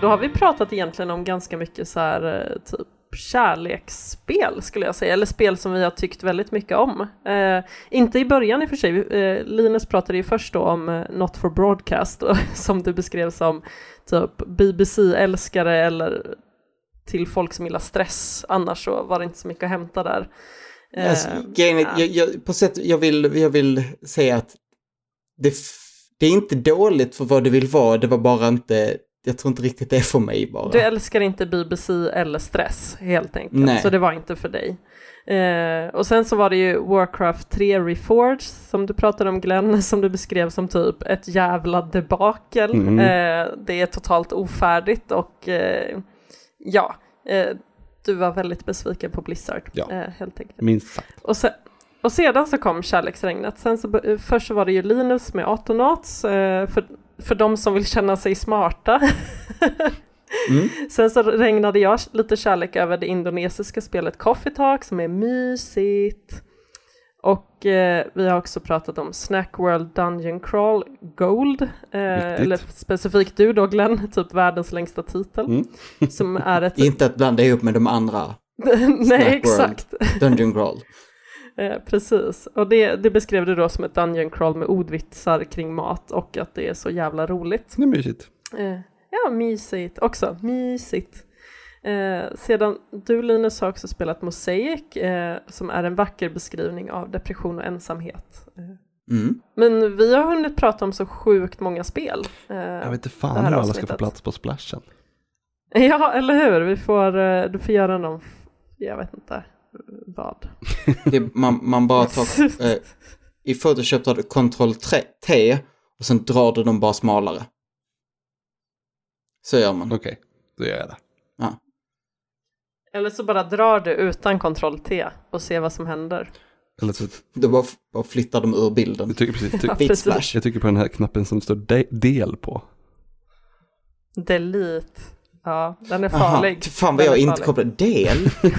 Då har vi pratat egentligen om ganska mycket så här eh, typ kärleksspel skulle jag säga, eller spel som vi har tyckt väldigt mycket om. Eh, inte i början i och för sig, eh, Linus pratade ju först då om eh, Not for Broadcast och, (laughs) som du beskrev som typ BBC-älskare eller till folk som gillar stress, annars så var det inte så mycket att hämta där. Eh, Alltså, grejen är, ja. jag, jag, på sätt, jag, vill, jag vill säga att det, det är inte dåligt för vad det vill vara, det var bara inte, jag tror inte riktigt det är för mig bara. Du älskar inte BBC eller stress helt enkelt, Nej. så det var inte för dig. Eh, och sen så var det ju Warcraft 3 Reforged som du pratade om Glenn, (laughs) som du beskrev som typ ett jävla debakel. Mm. Eh, det är totalt ofärdigt och eh, ja, eh, du var väldigt besviken på Blizzard Ja. eh, helt enkelt. Minst sagt. Och, sen, och sedan så kom kärleksregnet. Sen så, först så var det ju Linus med Atonauts, eh, för, för de som vill känna sig smarta. (laughs) Mm. Sen så regnade jag lite kärlek över det indonesiska spelet Coffee Talk som är mysigt. Och eh, vi har också pratat om Snack World Dungeon Crawl Gold. Eh, eller specifikt du då Glenn, typ världens längsta titel. Mm. Som är ett... (laughs) Inte att blanda ihop med de andra (laughs) Nej, Snack exakt. Dungeon Crawl. Eh, precis, och det, det beskrev du då som ett dungeon crawl med ordvitsar kring mat och att det är så jävla roligt. Det är mysigt. Eh, ja, mysigt också, mysigt. Eh, sedan, du Linus har också spelat Mosaic eh, som är en vacker beskrivning av depression och ensamhet. Eh, Mm. men vi har hunnit prata om så sjukt många spel. Eh, Jag vet inte fan hur alla ska få plats på splashen. (laughs) Ja, eller hur? Vi får, du får göra någon, jag vet inte vad. Det, man, man bara tar, (laughs) eh, i Photoshop tar du Ctrl T och sen drar du dem bara smalare. Så gör man. Okej, då gör jag det. Eller så bara drar du utan kontroll T och ser vad som händer. Eller så, Då bara, bara flyttar de ur bilden. jag, tycker precis, (laughs) jag, Ja, precis. jag tycker på den här knappen som står de, del på. Delete. Ja, den är Aha, farlig. ty fan vad jag inte kopplar. Del? (laughs)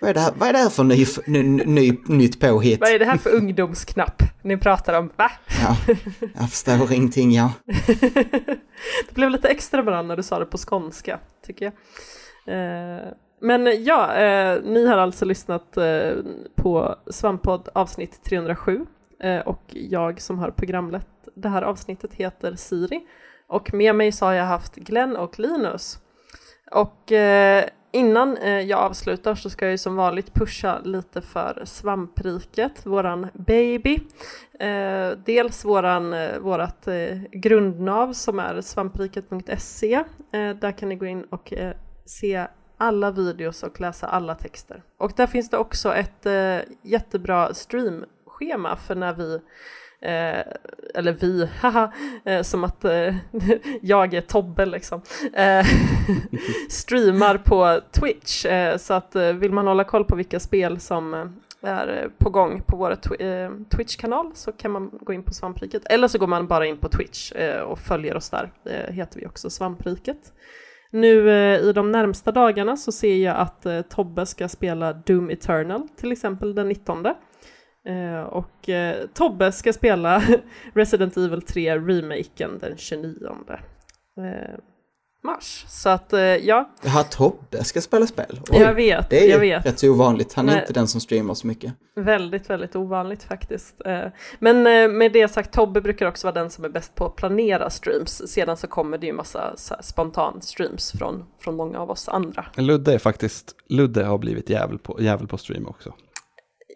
vad, är det här, vad är det här för ny, ny, ny, nytt påhitt? Vad är det här för ungdomsknapp ni pratar om? Va? Ja, jag förstår ingenting, ja. (laughs) det blev lite extra bra när du sa det på skånska, tycker jag. Eh, men ja, eh, ni har alltså lyssnat eh, på Svamppodd avsnitt 307 eh, och jag som har programlett det här avsnittet heter Siri och med mig så har jag haft Glenn och Linus. Och innan eh, jag avslutar så ska jag ju som vanligt pusha lite för svampriket, våran baby. Eh, dels våran, eh, vårat grundnav som är svampriket.se. Där kan ni gå in och se alla videos och läsa alla texter. Och där finns det också ett jättebra streamschema för när vi Eh, eller vi, (laughs) haha, eh, som att eh, (laughs) jag är Tobbe liksom, eh, (laughs) streamar på Twitch. Eh, så att eh, vill man hålla koll på vilka spel som eh, är på gång på vår tw- eh, Twitch-kanal så kan man gå in på Svampriket. Eller så går man bara in på Twitch eh, och följer oss där. Eh, heter vi också Svampriket. Nu eh, i de närmsta dagarna så ser jag att eh, Tobbe ska spela Doom Eternal till exempel den 19. Eh, och eh, Tobbe ska spela (laughs) Resident Evil 3 remaken den 29 eh, mars. Så att ja, Jaha, Tobbe ska spela spel. jag vet, det är jag vet. rätt så ovanligt. Han är Nej. inte den som streamar så mycket. Väldigt, väldigt ovanligt faktiskt. Men med det sagt, Tobbe brukar också vara den som är bäst på att planera streams. Sedan så kommer det ju massa så här spontan streams från, från många av oss andra. Ludde är faktiskt, Ludde har blivit jävel på, jävel på stream också.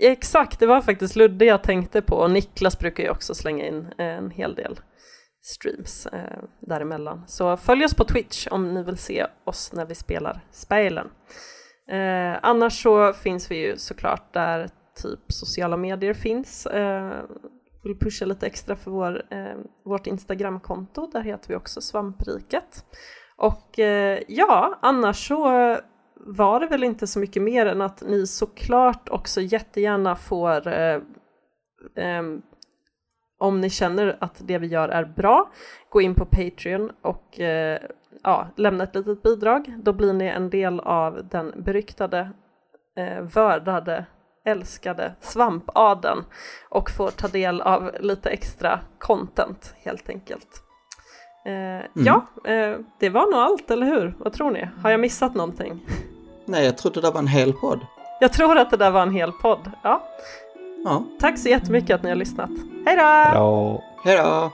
Exakt, det var faktiskt Ludde jag tänkte på och Niklas brukar ju också slänga in en hel del streams eh, däremellan. Så följ oss på Twitch om ni vill se oss när vi spelar spelen. Eh, annars så finns vi ju såklart där typ sociala medier finns. Eh, vill pusha lite extra för vår, eh, vårt Instagramkonto, där heter vi också Svampriket. Och eh, ja, annars så var det väl inte så mycket mer än att ni såklart också jättegärna får eh, eh, om ni känner att det vi gör är bra, gå in på Patreon och eh, ja, lämna ett litet bidrag. Då blir ni en del av den beryktade, eh, vördade, älskade svampaden och får ta del av lite extra content helt enkelt. Eh, Ja, eh, det var nog allt, eller hur? Vad tror ni? Har jag missat någonting? Nej, jag trodde det var en hel podd. Jag tror att det där var en hel podd. Ja. Ja, Tack så jättemycket att ni har lyssnat. Hej då! Hej då!